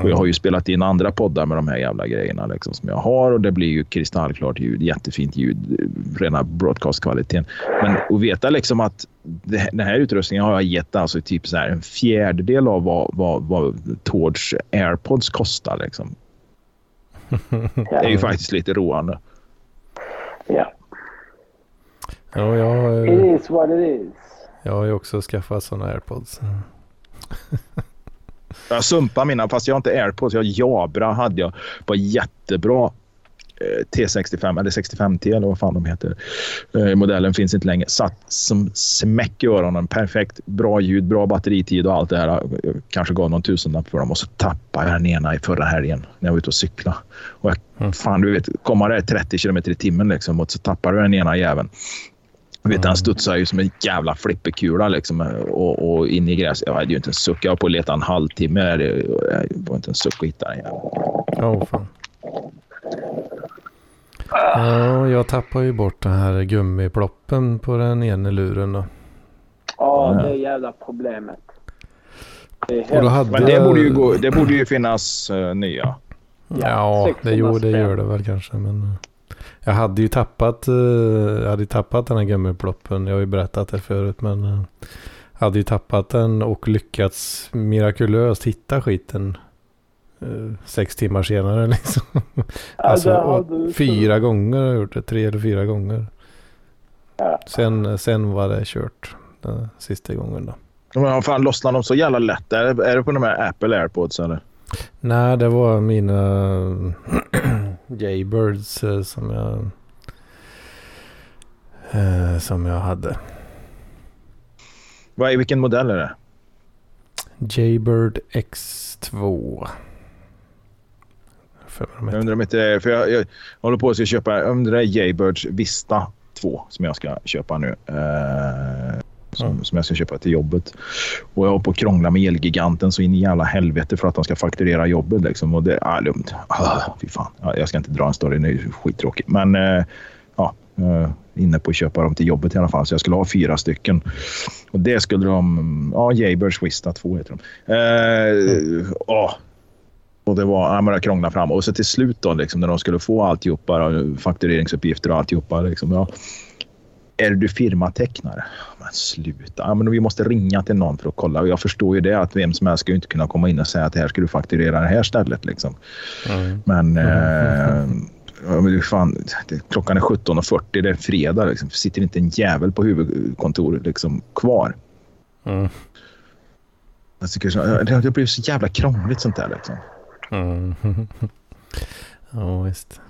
Och jag har ju spelat in andra poddar med de här jävla grejerna liksom, som jag har och det blir ju kristallklart ljud, jättefint ljud, rena broadcastkvaliteten. Men att veta liksom att det, den här utrustningen har jag gett alltså typ så här en fjärdedel av vad, vad, vad Tords airpods kostar. Liksom. Det är ju faktiskt lite roande. Ja. Ja, jag, It eh, is what it is. jag har ju också skaffat sådana airpods. Jag sumpar mina, fast jag har inte airpods. Jag har Jabra hade jag. Var jättebra. eh, T65 eller 65T eller vad fan de heter. Eh, Modellen finns inte längre. Satt som smäck i öronen. Perfekt. Bra ljud, bra batteritid och allt det här. Jag kanske gav någon tusenlapp för dem och så tappade jag den ena i förra helgen när jag var ute och cykla. Och jag, Mm. Fan, du vet, komma där 30 kilometer i timmen liksom, och så tappar du den ena jäveln. Vet, han studsar ju som en jävla flipperkula liksom, och, och in i gräset. Jag hade ju inte en suck. Jag var på att leta en halvtimme. Det var inte en suck att hitta den jäveln. Ja, fan. Ja, jag tappar ju bort den här gummiploppen på den ena luren då. Ja, Ja. det är jävla problemet. Det är Och då hade Men det borde ju, gå, det borde ju finnas uh, nya. Ja, 600 det, jo, det gör det väl kanske. Men jag hade ju tappat, eh, jag hade tappat den här gummiploppen. Jag har ju berättat det förut. Men eh, hade ju tappat den och lyckats mirakulöst hitta skiten. eh, Sex timmar senare liksom. Alltså fyra gånger har jag gjort det. Tre eller fyra gånger. Ja. Sen, sen var det kört. Den sista gången då. Men vad fan lossnar de så jävla lätt? Är det, är det på de här Apple airpods eller? Nej, det var mina Jaybirds eh, som jag eh, som jag hade. Vad, är- vilken modell är det? Jaybird X2. För mig de Jag undrar om inte. För jag, jag håller på att ska köpa... Jag undrar Jaybirds Vista 2 som jag ska köpa nu. Eh, som, Mm. som jag ska köpa till jobbet. Och jag håller på att krångla med Elgiganten så in i jävla helvete för att de ska fakturera jobbet. Liksom. Och det är lugnt. Ah, fy fan. Ah, jag ska inte dra en story, det är skittråkig. skittråkigt. Men eh, ja, eh, inne på att köpa dem till jobbet i alla fall. Så jag skulle ha fyra stycken. Och det skulle de... Mm, ja, Jaybirds Swista 2 heter de. Eh, ah. Och det var, ja, men jag krånglade fram. Och så till slut då, liksom, när de skulle få alltihopa, eh, faktureringsuppgifter och alltihopa. Liksom, ja. Är du firmatecknare? Men sluta. Ja, men vi måste ringa till någon för att kolla. Och jag förstår ju det att vem som helst ska inte kunna komma in och säga att här ska du fakturera det här stället. Liksom. Mm. Men, eh, men du, fan, klockan är 17.40, det är fredag. Liksom. Sitter inte en jävel på huvudkontoret liksom, kvar. Mm. Jag tycker, så- det, det blir så jävla krångligt sånt där. Liksom. Mm. ja, visst.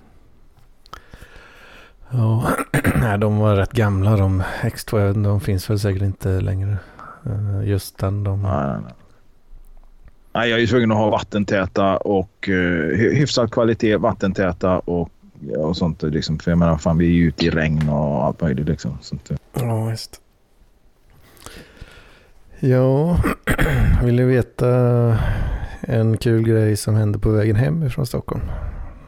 Ja, nej, de var rätt gamla de X2. jag vet inte, De finns väl säkert inte längre. Eh, Just den de. Nej, nej, nej. Nej, jag är ju tvungen att ha vattentäta och uh, hyfsad kvalitet, vattentäta och, och sånt. Liksom. För jag menar, fan, vi är ju ute i regn och allt möjligt. Liksom. Sånt. där. Ja, visst. Ja, vill ni veta en kul grej som hände på vägen hem från Stockholm?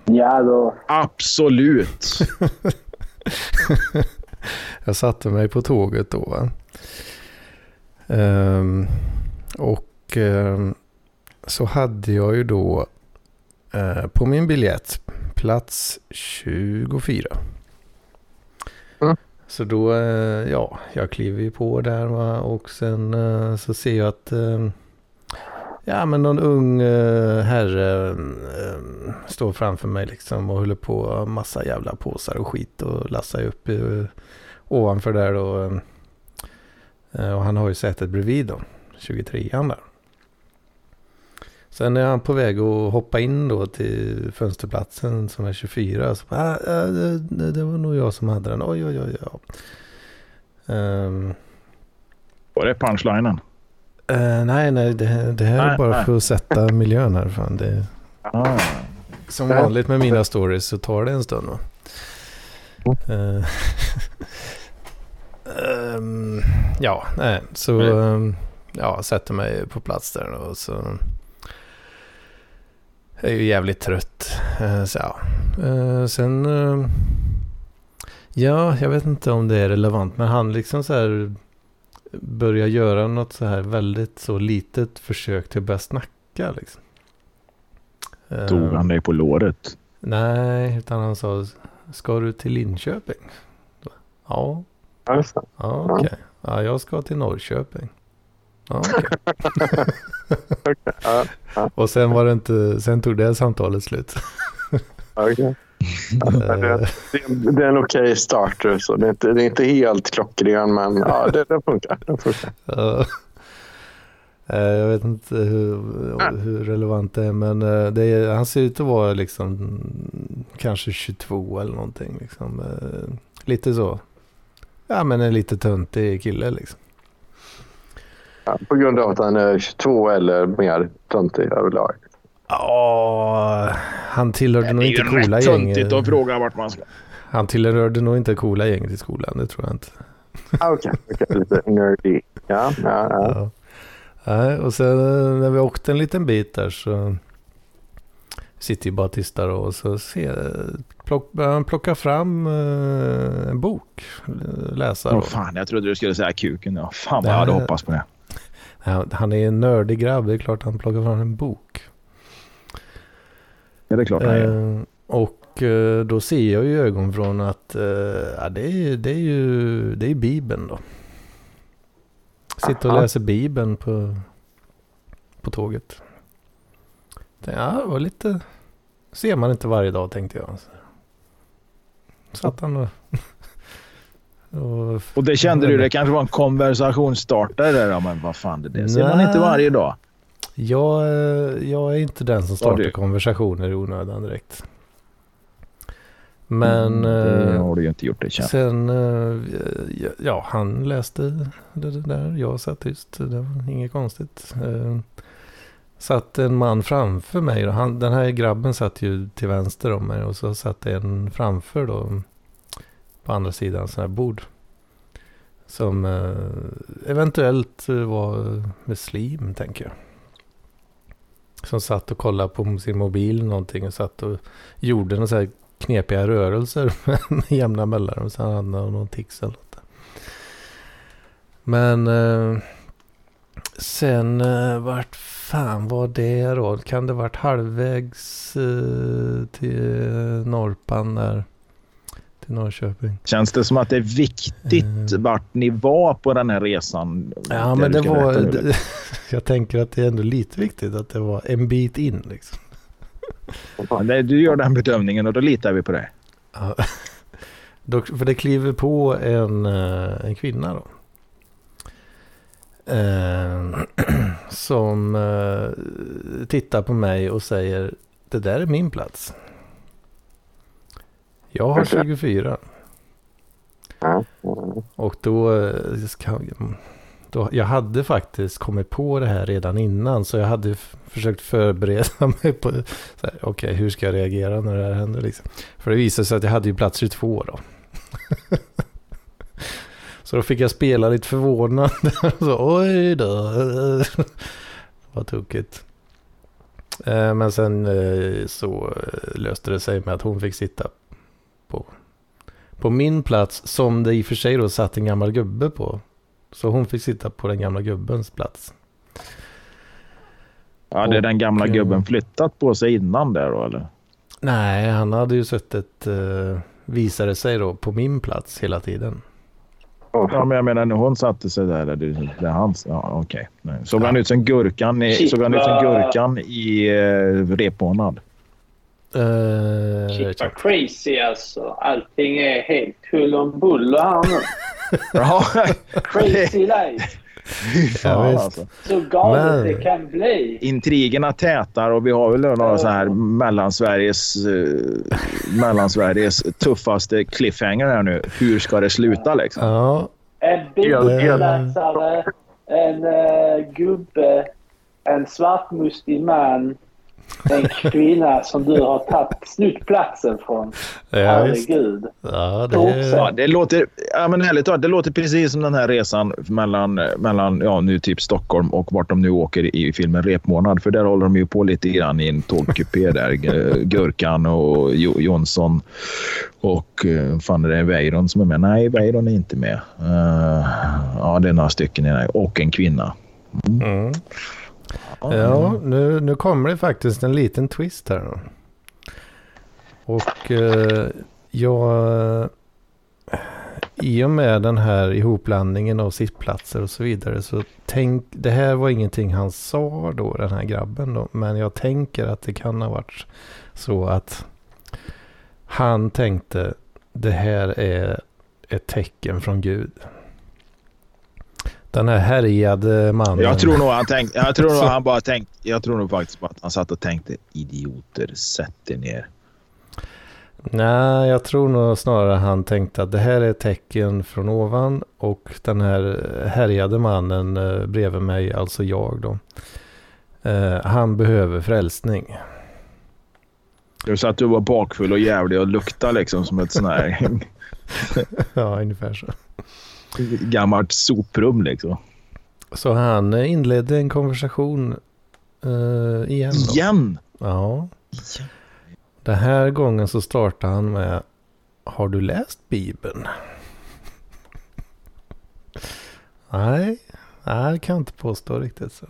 Ja, då. Absolut! Jag satte mig på tåget då. Va? Ehm, och ehm, så hade jag ju då eh, på min biljett plats 24. Mm. Så då, eh, ja, jag kliver ju på där va? och sen eh, så ser jag att eh, Ja men någon ung uh, herre eh, står framför mig liksom och håller på massa jävla påsar och skit och lassar upp uh, ovanför där då. uh, och han har ju sätet bredvid då, 23an där. Sen är han på väg att hoppa in då till fönsterplatsen som är 24. Så, ah, ah det, det var nog jag som hade den. Oj, oj, oj. oj. Um, ehm. Var det punchlinen? Eh, nej, nej, det, det här är Nej, bara nej. för att sätta miljön här. Fan. Det, Ah. som vanligt med mina stories så tar det en stund. Va? Eh, ehm, ja, nej, så ehm, ja, sätter mig på plats där och så Jag är ju jävligt trött. Eh, så, ja. Eh, sen... eh, Ja, jag vet inte om det är relevant. Men han liksom så här börjar göra något så här väldigt så litet försök till att börja snacka liksom. Eh, Tog han dig på låret? Nej, utan han sa Ska du till Linköping? Ja, Ja, just det. ja okej. Ja, jag ska till Norrköping. Ja, okej. Ja, Och sen var det inte, sen tog det samtalet slut. okej. Ja, det, Eh, det, det är en okej starter. Så det, är inte, det är inte helt klockren, men ja, det, det funkar. Det funkar. Ja. Eh, Jag vet inte hur, hur relevant det är men eh, det är, han ser ut att vara liksom kanske 22 eller någonting. Liksom. Lite så. Ja men en lite töntig kille liksom. Ja, på grund av att han är 22 eller mer töntig överlag. Ja, han tillhörde nog Det är inte ju coola rätt töntigt gänget. att fråga vart man ska. Han tillhörde nog inte coola gänget i skolan, det tror jag inte. Ah, Okej, okej, lite nerdy. Ja, ja, ja. Ja. Och sen eh, när vi åkte en liten bit där så sitter ju bara tysta då och så ser, plock, han plocka fram eh, en bok, eh, läsa. Åh då. fan, jag trodde du skulle säga kuken. Ja, fan vad jag hade hoppats på det. Han, han är en nördig grabb, det är klart han plockar fram en bok. Ja, det är klart han gör. Eh, och eh, då ser jag ju ögon från att eh, ja, det, är, det är ju det är Bibeln då. Sitter och läser Bibeln på, på tåget. Ja, det var lite... Ser man inte varje dag tänkte jag. Satt han och... och Och det kände du, det kanske var en konversationsstartare där. Men vad fan, det där ser man inte varje dag. Jag, eh, jag är inte den som startar konversationer i onödan direkt. Men... Mm, det eh, har du ju inte gjort det känns. Sen, eh, ja, han läste det, där. Jag satt tyst. Det var inget konstigt. Satt en man framför mig. Han, den här grabben satt ju till vänster om mig. Och så satt en framför då. På andra sidan sån här bord. Som eventuellt var muslim, tänker jag. Som satt och kollade på sin mobil någonting. Och satt och gjorde några så här knepiga rörelser med jämna mellanrum. Så han hade någon tics eller något. Men eh, sen eh, vart fan var det då? Kan det varit halvvägs eh, till Norpan där? Till Norrköping. Känns det som att det är viktigt Mm. vart ni var på den här resan? Ja men det var... jag tänker att det är ändå lite viktigt att det var en bit in liksom. Det- Du gör den bedömningen och då litar vi på det. Ja. För det kliver på en, eh, en kvinna då. Eh, som tittar på mig och säger det där är min plats. Jag har 24 Ja, ja. och då, eh, då jag hade faktiskt kommit på det här redan innan så jag hade försökt förbereda mig på okej hur ska jag reagera när det här händer liksom. För det visade sig att jag hade ju plats 22 då. Så då fick jag spela lite förvånad. så, Oj då. Vad tokigt. Eh, Men sen eh, så löste det sig med att hon fick sitta på min plats. Som det i och för sig då satt en gammal gubbe på. Så hon fick sitta på den gamla gubbens plats. Ja, det är den gamla eh, gubben flyttat på sig innan där då eller? Nej, han hade ju suttit, eh, visade sig då, på min plats hela tiden. Ja, men jag menar när hon satte sig där. Där, det är hans. Ja, okej. Nej. Såg han ut som gurkan i, såg han ut som gurkan i uh, repmånad? Eh, Shit vad crazy alltså. Allting är helt hull om buller här nu. Ja, Crazy life. Ja, fan visst. alltså. Så galet Men- det kan bli. Intrigerna tätar och vi har väl några så här mellansveriges, uh, mellansveriges tuffaste cliffhanger här nu. Hur ska det sluta liksom? Ja, En bilplatsare, en uh, gubbe, en svartmustig man En kvinna som du har tagit snutt platsen från. Ja, Herregud. ja, det Ja, det låter, ja, men ärligt talat, det låter precis som den här resan mellan, mellan ja, nu typ Stockholm och vart de nu åker i filmen Repmånad. För där håller de ju på lite grann i en tågkupé där. Gurkan och jo, Jonsson och uh, fan är det Weiron som är med? Nej, Weiron är inte med. Eh, ja, det är några stycken i den här. och en kvinna. mm. Ja, nu, nu kommer det faktiskt en liten twist här då. Och eh, jag... Eh, I och med den här ihopblandningen av sittplatser och så vidare så tänk... Det här var ingenting han sa då, den här grabben då. Men jag tänker att det kan ha varit så att han tänkte det här är ett tecken från Gud. Den här härjade mannen. Jag tror nog han tänkte, jag tror nog han bara tänkte, jag tror nog faktiskt bara att han satt och tänkte idioter, sätt er ner. Nej, jag tror nog snarare han tänkte att det här är tecken från ovan och den här härjade mannen eh, bredvid mig, alltså jag då. Eh, han behöver frälsning. Du sa att du var bakfull och jävlig och luktade liksom som ett sån här ja, ungefär så. Gammalt soprum liksom. Så han eh, inledde en konversation eh, igen då. Igen! Ja. Den här gången så startar han med Har du läst Bibeln? Nej, nej det kan jag inte påstå riktigt. Så.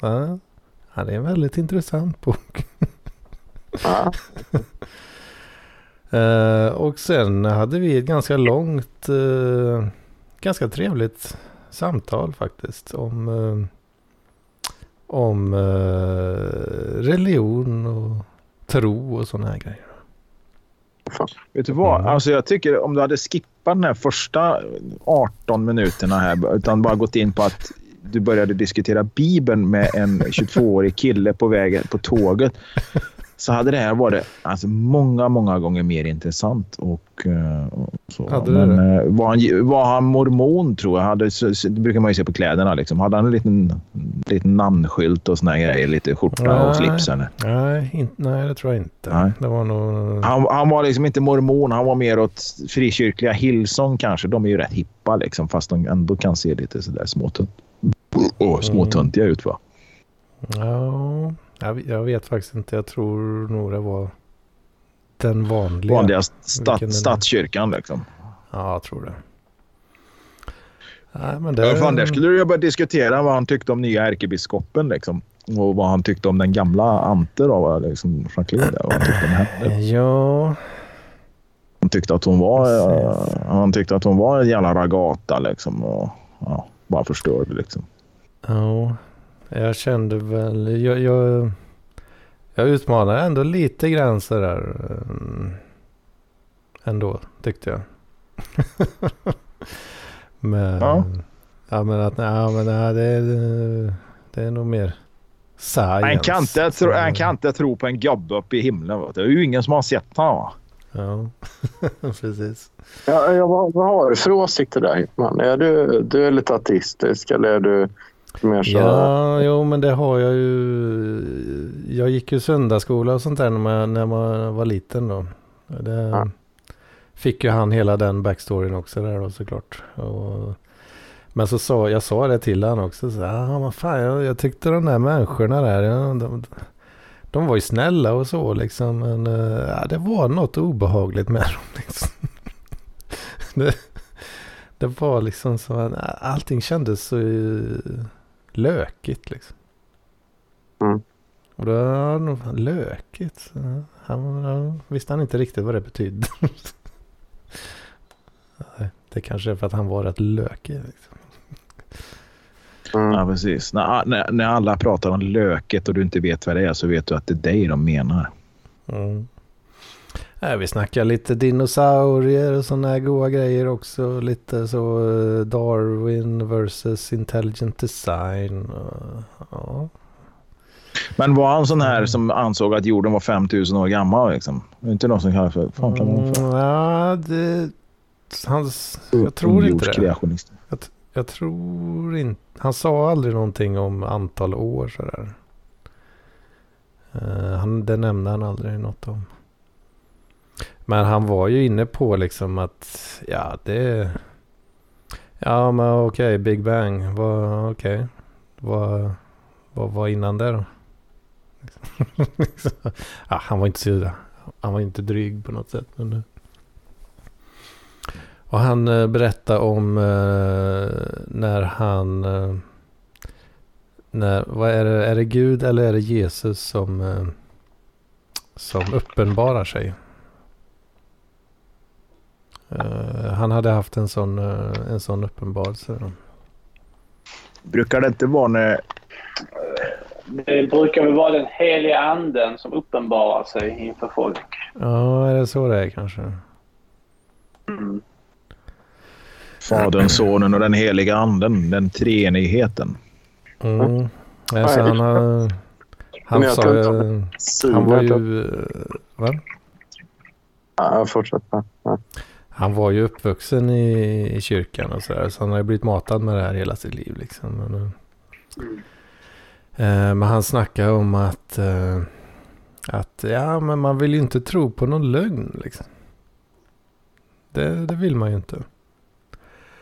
Ja, ja, det är en väldigt intressant bok. Ja. Eh, och sen hade vi ett ganska långt, eh, ganska trevligt samtal faktiskt om, eh, om eh, religion och tro och sådana här grejer. Vet du vad? Mm. Alltså jag tycker om du hade skippat den här första 18 minuterna här utan bara gått in på att du började diskutera Bibeln med en 22-årig kille på vägen på tåget så hade det här varit alltså, många, många gånger mer intressant. Och, eh, och så. Hade det Men eh, var, han, var han mormon tror jag? Hade, det brukar man ju se på kläderna. Liksom. Hade han en liten, liten namnskylt och såna grejer? Lite skjorta Nej. och slips? Eller? Nej, in, nej, det tror jag inte. Nej. Det var nog... Han, han var liksom inte mormon, han var mer åt frikyrkliga Hillsong kanske. De är ju rätt hippa liksom, fast de ändå kan se lite sådär småtunt. Oh, småtöntiga ut va? Ja, jag, jag vet faktiskt inte. Jag tror nog det var den vanliga. Vanliga stat, statskyrkan liksom. Ja, jag tror det. Nej, men Ja, det... fan, där skulle du börja diskutera vad han tyckte om nya ärkebiskopen liksom. Och vad han tyckte om den gamla Ante då, liksom, Jacqueline. Vad han tyckte om henne. Ja, Han tyckte att hon var, Precis. eh, han tyckte att hon var en jävla ragata liksom. Och, ja, bara förstörde liksom. ja. Jag kände väl... Jag, jag, jag utmanade ändå lite grann sådär. mm, Ändå, tyckte jag. men... Ja. Ja, men att nej, men nej, det, är, det är nog mer science. Han kan, inte tro, han kan inte tro på en gubbe uppe i himlen. Det är ju ingen som har sett honom. va? Ja, precis. Ja, ja, vad, vad har du för åsikter där Hickman? Är du, du är lite artistisk eller är du så? Ja, jo men det har jag ju. Jag gick ju söndagsskola och sånt där när man, när man var liten då. Det Ja. fick ju han hela den backstoryn också där då såklart. Och, men så sa jag sa det till han också. Så, ah, vad fan, jag, jag tyckte de där människorna där. Ja, de, de var ju snälla och så liksom. Men eh, ja, det var något obehagligt med dem. Liksom. det, det var liksom så att allting kändes så lökigt liksom. Mm. Och då, ja, nog fan, lökigt. Han, han visste han inte riktigt vad det betydde. Nej, det kanske är för att han var rätt lökig. Liksom. Mm. Ja, precis. När, när, när alla pratar om löket och du inte vet vad det är så vet du att det är dig de menar. Mm. Nej, vi snackar lite dinosaurier och sådana här goa grejer också. Lite så eh, Darwin versus intelligent design. Ja. Men var han sån här som ansåg att jorden var 5000 år gammal? Liksom? Inte någon som kallar för... Fan, kan man Mm, ja, det... Hans, jag tror inte det. Kreationist. Jag tror inte... Han sa aldrig någonting om antal år sådär. Uh, han, det nämnde han aldrig något om. Men han var ju inne på liksom att ja det... Ja men okej, okay, Big Bang. Okej. Okay. Vad, vad var innan det då? ja, han var inte så... Han var inte dryg på något sätt. Men, och han eh, berättade om eh, när han... Eh, när, vad är det, är det Gud eller är det Jesus som, som uppenbarar sig? Uh, han hade haft en sån, uh, en sån uppenbarelse. Brukar det inte vara när... Det brukar väl vara den heliga anden som uppenbarar sig inför folk. Ja, är det så det är kanske? Mm. Fadern, Sonen och den heliga anden, den treenigheten. Mm. Alltså, han, har, han sa Han var ju... Va? Ja, fortsätt. Ja. Han var ju uppvuxen i, i kyrkan och sådär. Så han har ju blivit matad med det här hela sitt liv liksom. Men, mm. eh, men han snackade om att, eh, att ja, men man vill ju inte tro på någon lögn liksom. Det, det vill man ju inte.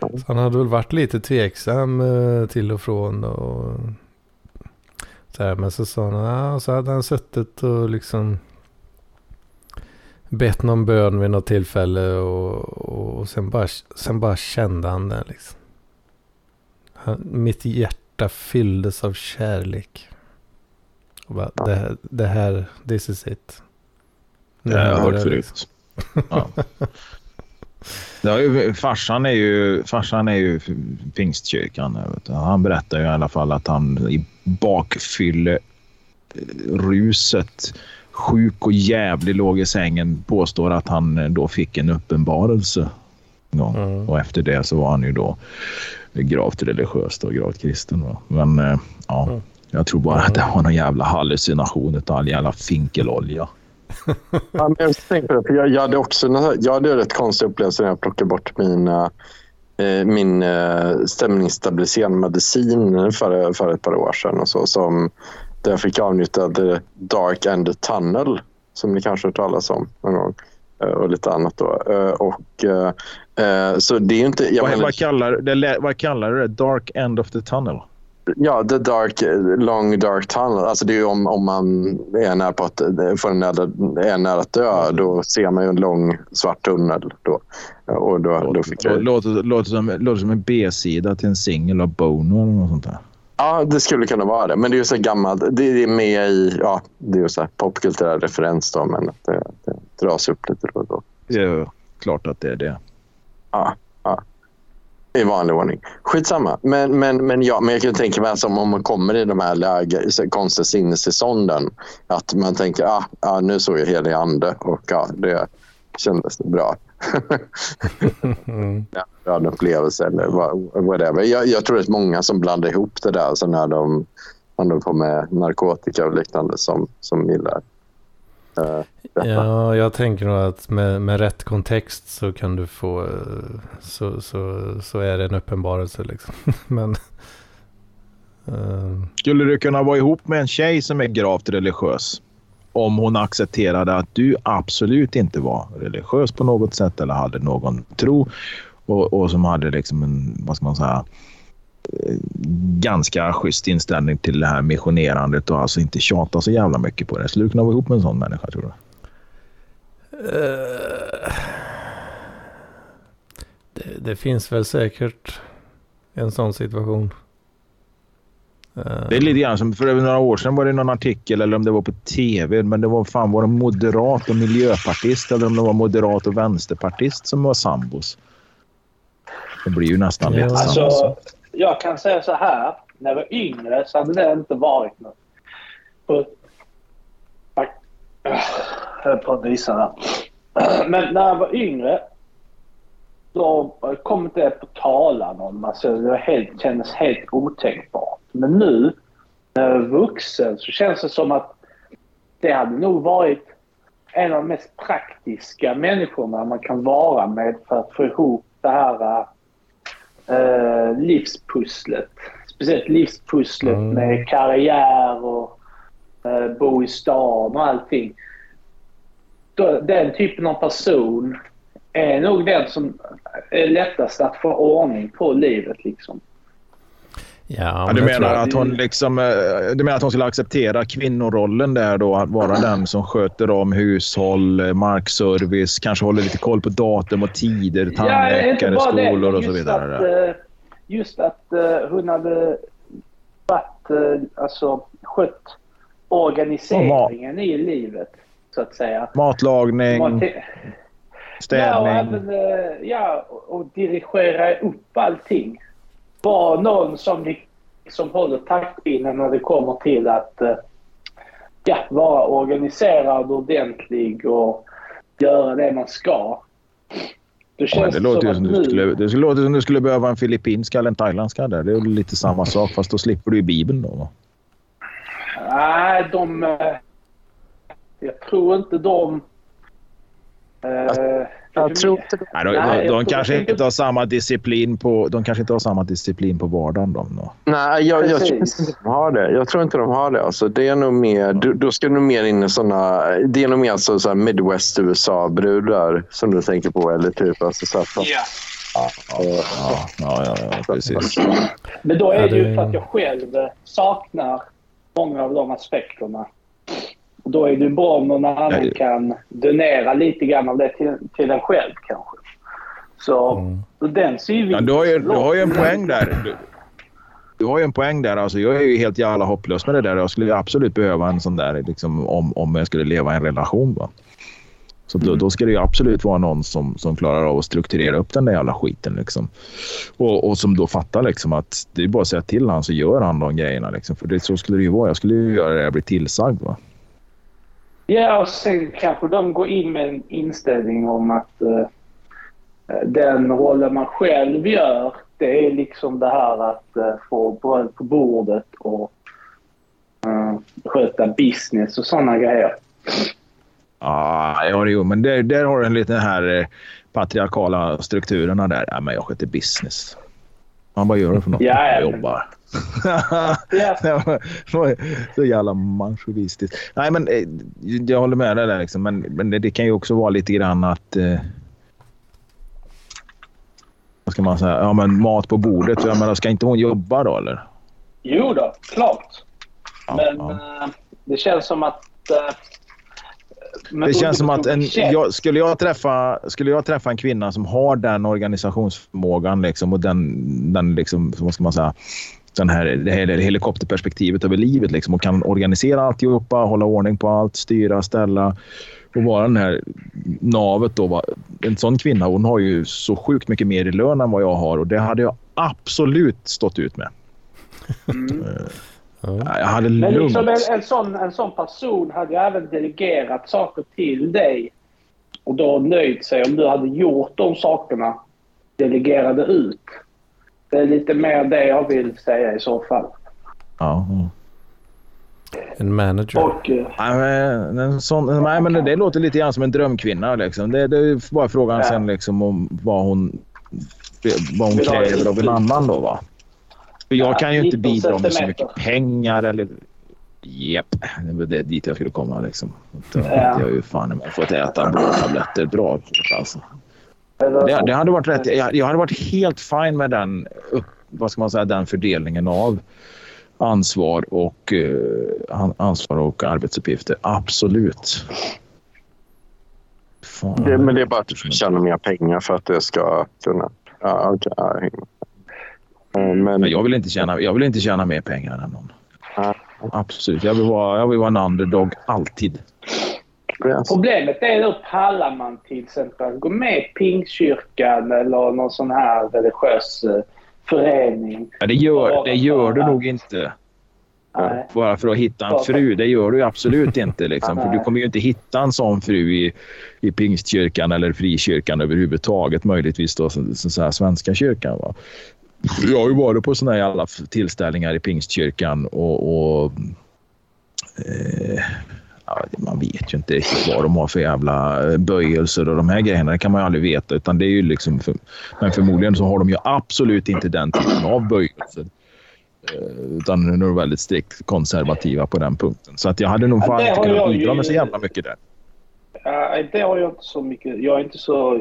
Så han hade väl varit lite tveksam eh, till och från. Och, så här, men så sa han, ja, så hade han suttit och liksom bett någon bön vid något tillfälle och, och sen, bara, sen bara kände han den. Liksom. Han, mitt hjärta fylldes av kärlek. Och bara, ja. det, det här, this is it. Det har jag hört förut. Liksom. Ja. Ja, farsan är ju, farsan är ju pingstkyrkan. Han berättar ju i alla fall att han i bakfylle ruset sjuk och jävlig låg i sängen påstår att han då fick en uppenbarelse. En gång. Mm. Och efter det så var han ju då gravt religiös och gravt kristen. Va? Men eh, ja, mm. jag tror bara att det var någon jävla hallucination av all jävla finkelolja. ja, men jag tänkte på det, för jag, jag, hade också jag hade rätt konstig upplevelse när jag plockade bort min, eh, min eh, stämningsstabiliserande medicin för, för ett par år sedan. Och så, som, jag fick avnjuta The Dark and the Tunnel som ni kanske har talas om någon gång. Eh, och lite annat då. Eh, och, eh, så det är inte... Vad, vad, kallar, det, vad kallar du det? Dark End of the Tunnel? Ja, the dark, long dark tunnel. Alltså det är om, om man är nära, på att, en nära, är nära att dö, då ser man ju en lång svart tunnel. Då. Och då, låter, då fick jag... låter, låter, som, låter som en B-sida till en singel av Bono eller något sånt där. Ja, det skulle kunna vara det. Men det är ju så gammalt. Det är med i ja, det är så popkulturell referens då, men det, det dras upp lite då och då. Det är klart att det är det. Ja, ja. I vanlig ordning. Skitsamma. Men, men, men, ja, men jag kan tänka mig att om man kommer i de här läge, konstiga sinnestillstånden att man tänker ah, ah, nu såg jag helig ande och ja, det kändes bra. Mm. ja, en upplevelse eller whatever. Jag, jag tror att många som blandar ihop det där alltså när de håller på med narkotika och liknande som, som gillar uh, Ja, jag tänker nog att med, med rätt kontext så kan du få så, så, så är det en uppenbarelse liksom. Men uh... Skulle du kunna vara ihop med en tjej som är gravt religiös? Om hon accepterade att du absolut inte var religiös på något sätt eller hade någon tro och, och som hade liksom en, vad ska man säga, eh, ganska schysst inställning till det här missionerandet och alltså inte tjata så jävla mycket på det. Skulle du kunna vara ihop med en sån människa tror du? Uh, det, det, finns väl säkert en sån situation. Det är lite grann som för några år sedan var det någon artikel eller om det var på tv. Men det var fan var det moderat och miljöpartist eller om det var moderat och vänsterpartist som var sambos. Det blir ju nästan lite alltså, samma sak. Jag kan säga så här. När jag var yngre så hade det inte varit något. På, jag höll på att här. Men när jag var yngre då kom det på talan om. Alltså, det helt, kändes helt otänkbart. Men nu när jag är vuxen så känns det som att det hade nog varit en av de mest praktiska människorna man kan vara med för att få ihop det här äh, livspusslet. Speciellt livspusslet mm. med karriär och eh, bo i stan och allting. Den typen av person är nog den som lättast att få ordning på livet. Liksom. Ja, Ja, men du, menar att hon liksom, eh, du menar att hon skulle acceptera kvinnorollen där då? Att vara den som sköter om hushåll, eh, markservice, kanske håller lite koll på datum och tider, tandläkare, skolor och så vidare. Att, eh, just att hon hade varit, alltså, skött organiseringen i livet, så att säga. Matlagning, Var till- Ja, och städning. även eh, ja, och- och dirigera upp allting. Var någon som liksom håller taktpinnen när det kommer till att eh, ja, vara organiserad, ordentlig och göra det man ska. Då Ja, det låter som att du skulle, det låta som du skulle behöva en filippinska eller en thailändska där. Det är lite samma sak fast då slipper du ju Bibeln då. Nej, de... eh, Jag tror inte de... eh, Jag tror inte det. Nej, de, Nej, de, de kanske inte- har samma disciplin på, de kanske inte har samma disciplin på vardagen. De, då. Nej, jag, jag tror inte de har det. Jag tror inte de har det. Alltså, det är nog mer, då, då ska du mer in i såna... Det är nog mer alltså, så här Midwest USA-brudar som du tänker på. Eller typ alltså, så här, Ja. Ja, ja, ja, ja precis. Men då är det ju för att jag själv saknar många av de aspekterna. Då är det bra om någon annan det- kan donera lite grann av det till, till en själv kanske. Så Mm. ur den synvinkeln... Ja, du, har ju, du har ju en poäng där. Du, du har ju en poäng där. Alltså, jag är ju helt jävla hopplös med det där. Jag skulle absolut behöva en sån där liksom, om, om jag skulle leva i en relation. Va? Så då, då ska det ju absolut vara någon som, som klarar av att strukturera upp den där jävla skiten. Liksom. Och, och som då fattar liksom, att det är bara att säga till han så gör han de grejerna. Liksom. För det, så skulle det ju vara. Jag skulle ju göra det jag blir tillsagd. Va? Ja, och sen kanske de går in med en inställning om att eh, den rollen man själv gör, det är liksom det här att eh, få bröd på bordet och eh, sköta business och sådana grejer. Ah, ja, jo, men där, där har du en liten här eh, patriarkala strukturerna där. Ja, men jag sköter business. Man bara gör det för något. Ja, ja, jag jobbar. Var så jävla manchovistiskt. Nej, men eh, jag håller med dig där. Liksom. Men, men det, det kan ju också vara lite grann att... Eh, vad ska man säga? Ja, men mat på bordet. Jag menar, ska inte hon jobba då, eller? Jo då, klart. Ja, Men ja. eh, det känns som att... eh, Det känns som att en, jag, skulle, jag träffa, skulle jag träffa en kvinna som har den organisationsförmågan liksom, och den, den liksom, vad ska man säga, den här, det här helikopterperspektivet över livet liksom, och kan organisera alltihopa, hålla ordning på allt, styra, ställa och vara den här navet. Då, va. En sån kvinna hon har ju så sjukt mycket mer i lön än vad jag har och det hade jag absolut stått ut med. Mm. Ja. Jag hade Men lugnt. liksom en, en, sån, en sån person hade ju även delegerat saker till dig och då nöjt sig om du hade gjort de sakerna. Delegerade ut. Det är lite mer det jag vill säga i så fall. Ja, ja. En manager. Och eh, Nej, men, en sån, nej, men det, låter lite grann som en drömkvinna. Liksom. Det, det är bara frågan Ja. sen liksom, om vad hon, vad hon kräver av en annan. Då, va? För jag Ja, kan ju inte 19 bidra med så mycket pengar. Eller... Japp, det var det dit jag skulle komma. Liksom. Att, Ja. Jag har ju fan fått äta blodtabletter bra. Alltså. Det, det hade varit rätt. Jag, jag hade varit helt fine med den, vad ska man säga, den fördelningen av ansvar och, eh, an- ansvar och arbetsuppgifter. Absolut. Fan. Det, men det är bara att du får tjäna mer pengar för att det ska kunna... Ja. Eh, Men, jag vill inte tjäna, jag vill inte tjäna mer pengar än någon. Absolut. Jag vill, vara, jag vill vara en underdog alltid. Problemet är då pallar man till exempel att gå med i Pingstkyrkan eller någon sån här religiös eh, förening. Ja, det, gör, det gör du nog inte Nej. bara för att hitta en fru. Det gör du absolut inte. Liksom. För du kommer ju inte hitta en sån fru i, i pingstkyrkan eller frikyrkan överhuvudtaget. Möjligtvis då så, så, så här, svenska kyrkan. Va? Jag har ju varit på såna här jävla tillställningar i pingstkyrkan och, och eh, ja, man vet ju inte riktigt vad de har för jävla eh, böjelser och de här grejerna. Det kan man ju aldrig veta. Utan det är ju liksom för, men förmodligen så har de ju absolut inte den typen av böjelser. Eh, utan är nog väldigt strikt konservativa på den punkten. Så att jag hade nog fan inte kunnat bidra med så jävla mycket där. Det har jag inte så mycket. Jag är inte så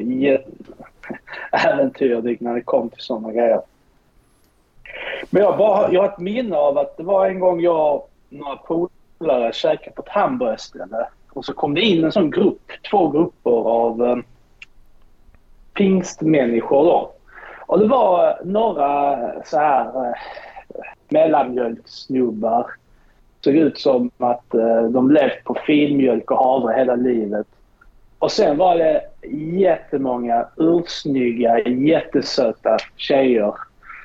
äventyrlig när det kommer till sådana grejer. Men jag, bara, jag har ett minne av att det var en gång jag och några polare käkade på ett hamburgerställe. Och så kom det in en sån grupp, två grupper av eh, pingstmänniskor då. Och det var eh, några eh, så här eh, mellanmjölkssnubbar. Såg ut som att eh, de levt på filmjölk och havre hela livet. Och sen var det jättemånga ursnygga, jättesöta tjejer.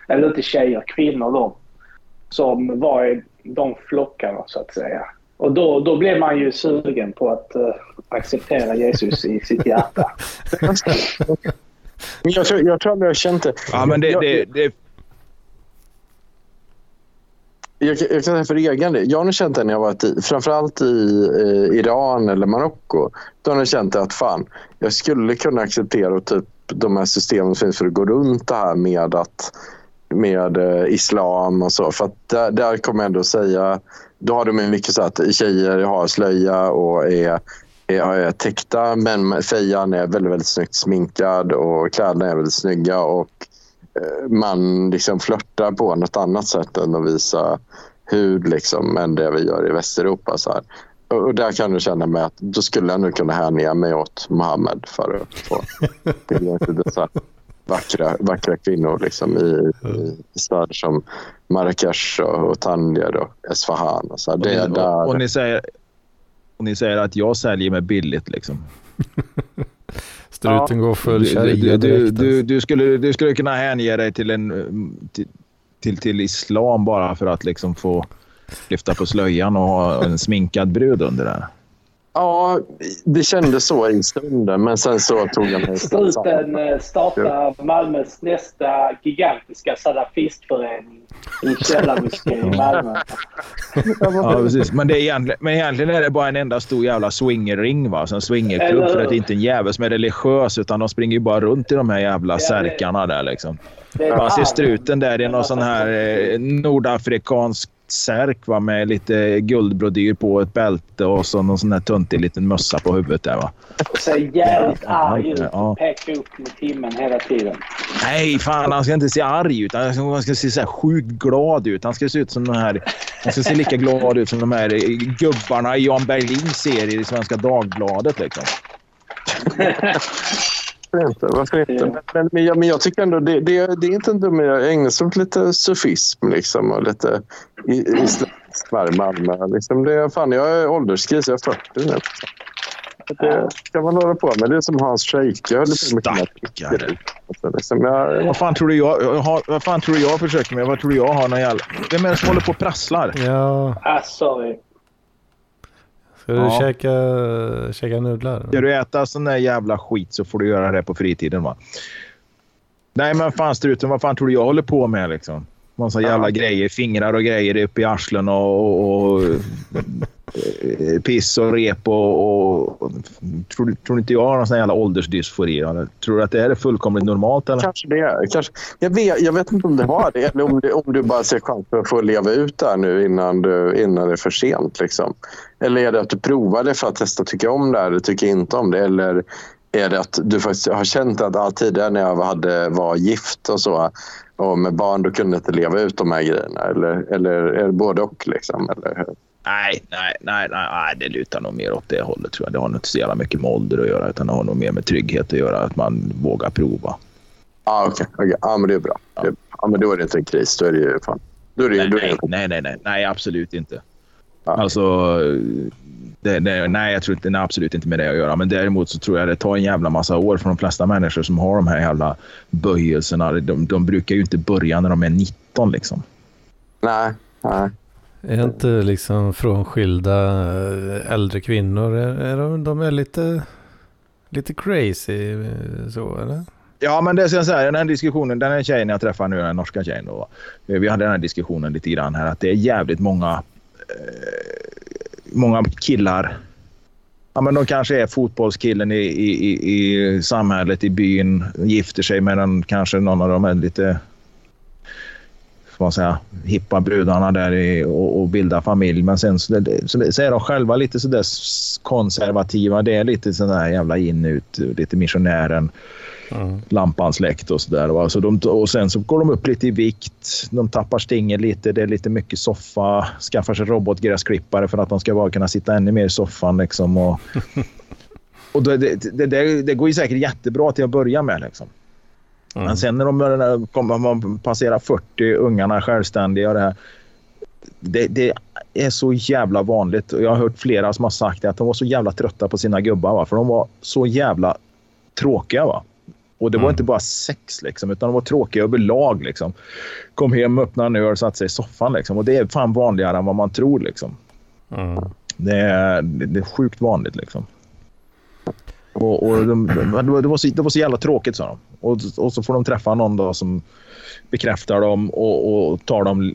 Eller inte tjejer, kvinnor då. Som var de flockarna så att säga. Och då, då blev man ju sugen på att uh, acceptera Jesus i sitt hjärta. jag, tror, jag tror aldrig jag känt det. Ja, men det, det, det jag, jag kan säga för egen del. Jag har känt det när jag varit i, framförallt i eh, Iran eller Marocko. Då har jag känt att fan, jag skulle kunna acceptera typ de här systemen som finns för att gå runt det här med att med eh, islam och så. För att där, där kommer jag ändå säga, då har de mycket så att tjejer har slöja och är, är, är täckta men fejan är väldigt, väldigt snyggt sminkad och kläderna är väldigt snygga och Eh, man liksom flörtar på något annat sätt än att visa hud liksom, än det vi gör i Västeuropa. Så här. Och där kan du känna mig att då skulle jag nog kunna hänga mig åt Mohammed för att få vackra, vackra kvinnor liksom, i, i städer som Marrakesh och, och Tanger och Esfahan. Och, så och, det ni, och, och, ni säger, och ni säger att jag säljer mig billigt liksom. Struten ja. går full sharia du, du, du, du, skulle, du skulle kunna hänge dig till, en, till, till, till islam bara för att liksom få lyfta på slöjan och ha en sminkad brud under det. Ja, det kändes så i stunden, men sen så tog jag mig... Struten eh, startar Malmös nästa gigantiska salafistförening i källarmoské i Malmö. ja, precis. Men, det är egentligen, men egentligen är det bara en enda stor jävla swingerring. Va? En swingerklubb. För det är inte en jävel som är religiös, utan de springer ju bara runt i de här jävla särkarna där. Liksom. Man ser struten där i någon sån här eh, nordafrikansk särk va, med lite guldbrodyr på ett bälte och så någon sån här töntig liten mössa på huvudet där va. Och ser jävligt arg ut. Ja. Pekar upp mot timmen hela tiden. Nej, fan han ska inte se arg ut. Han ska se så här sjukt glad ut. Han ska se ut som den här... Han ska se lika glad ut som de här gubbarna i Jan Berlins serie i Svenska Dagbladet liksom. Varför inte? Varför inte? Men, men, men, jag, men jag tycker ändå det, det, det är inte en dum Jag ägnar sig åt lite sufism liksom, och lite isländsk värme. Liksom det, fan, jag är ålderskris. Jag är 40 nu. Det kan man hålla på med. Det är som Hans Scheike. Jag höll på liksom, jag, vad, fan tror du jag, har, vad fan tror du jag försöker med? Vad tror du jag har någon jävla... Vem är det som håller på och prasslar? Ja. Ah, sorry. Ska du ja. käka, käka nudlar? Ska du äta sån där jävla skit så får du göra det på fritiden. va? Nej, men fan struten, vad fan tror du jag håller på med liksom? Massa jävla ja. grejer, fingrar och grejer uppe i arslen och, och, och Eh, piss och rep och... och tror, tror inte jag har någon sån jävla åldersdysfori? Eller? Tror du att det är fullkomligt normalt? Eller? Kanske det. Kanske. Jag, vet, jag vet inte om det har det eller om, det, om du bara ser chansen att få leva ut där nu innan, du, innan det är för sent. Liksom. Eller är det att du provar det för att testa tycka om det eller tycker inte om det? Eller är det att du faktiskt har känt att all tidigare när jag hade, var gift och så och med barn då kunde jag inte leva ut de här grejerna? Eller, eller är det både och? Liksom, eller? Nej, nej, nej, nej, det lutar nog mer åt det hållet tror jag. Det har inte så jävla mycket med ålder att göra utan det har nog mer med trygghet att göra. Att man vågar prova. Ah, Okej, okay, okay. ah, men det är bra. Ja. Det, ah, men då är det inte en kris. Då är det ju fan. Då är det, nej, då är det nej, nej, nej, nej, absolut inte. Ah. Alltså, det, det, nej, jag tror inte, nej, absolut inte med det att göra. Men däremot så tror jag det tar en jävla massa år för de flesta människor som har de här jävla böjelserna. De, de brukar ju inte börja när de är 19 liksom. Nej, nej. Är inte liksom frånskilda eh, äldre kvinnor, är, är de, de är lite, lite crazy eh, så eller? Ja, men det ska jag säga, den här diskussionen, den här tjejen jag träffade nu, den norska tjejen då. Eh, vi hade den här diskussionen lite grann här att det är jävligt många eh, många killar Ja, men de kanske är fotbollskillen i, i, i, samhället, i byn, gifter sig med en, kanske någon av dem här lite ska man säga, hippa brudarna där i, och, och bilda familj. Men sen så, så, så är de själva lite sådär konservativa. Det är lite sån där jävla in ut, lite missionären. Mm. lampan släckt och sådär. Så de, och sen så går de upp lite i vikt. De tappar stinget lite. Det är lite mycket soffa. Skaffar sig robotgräsklippare för att de ska bara kunna sitta ännu mer i soffan. Liksom, och, och det, det, det, det, går ju säkert jättebra till att börja med. Liksom. Mm. Men sen när de kommer, man passerar 40, ungarna självständiga och det här. Det, det, är så jävla vanligt. Jag har hört flera som har sagt att de var så jävla trötta på sina gubbar. Va? För de var så jävla tråkiga. Va? Och det var mm. inte bara sex, liksom, utan de var tråkiga överlag. Liksom. Kom hem, öppnade en öl och satte sig i soffan. Liksom. Och det är fan vanligare än vad man tror. Liksom. Mm. Det, är, det är sjukt vanligt. Liksom. Och, och de, det, var så, det var så jävla tråkigt, sa de. Och, och så får de träffa någon då som bekräftar dem och, och tar dem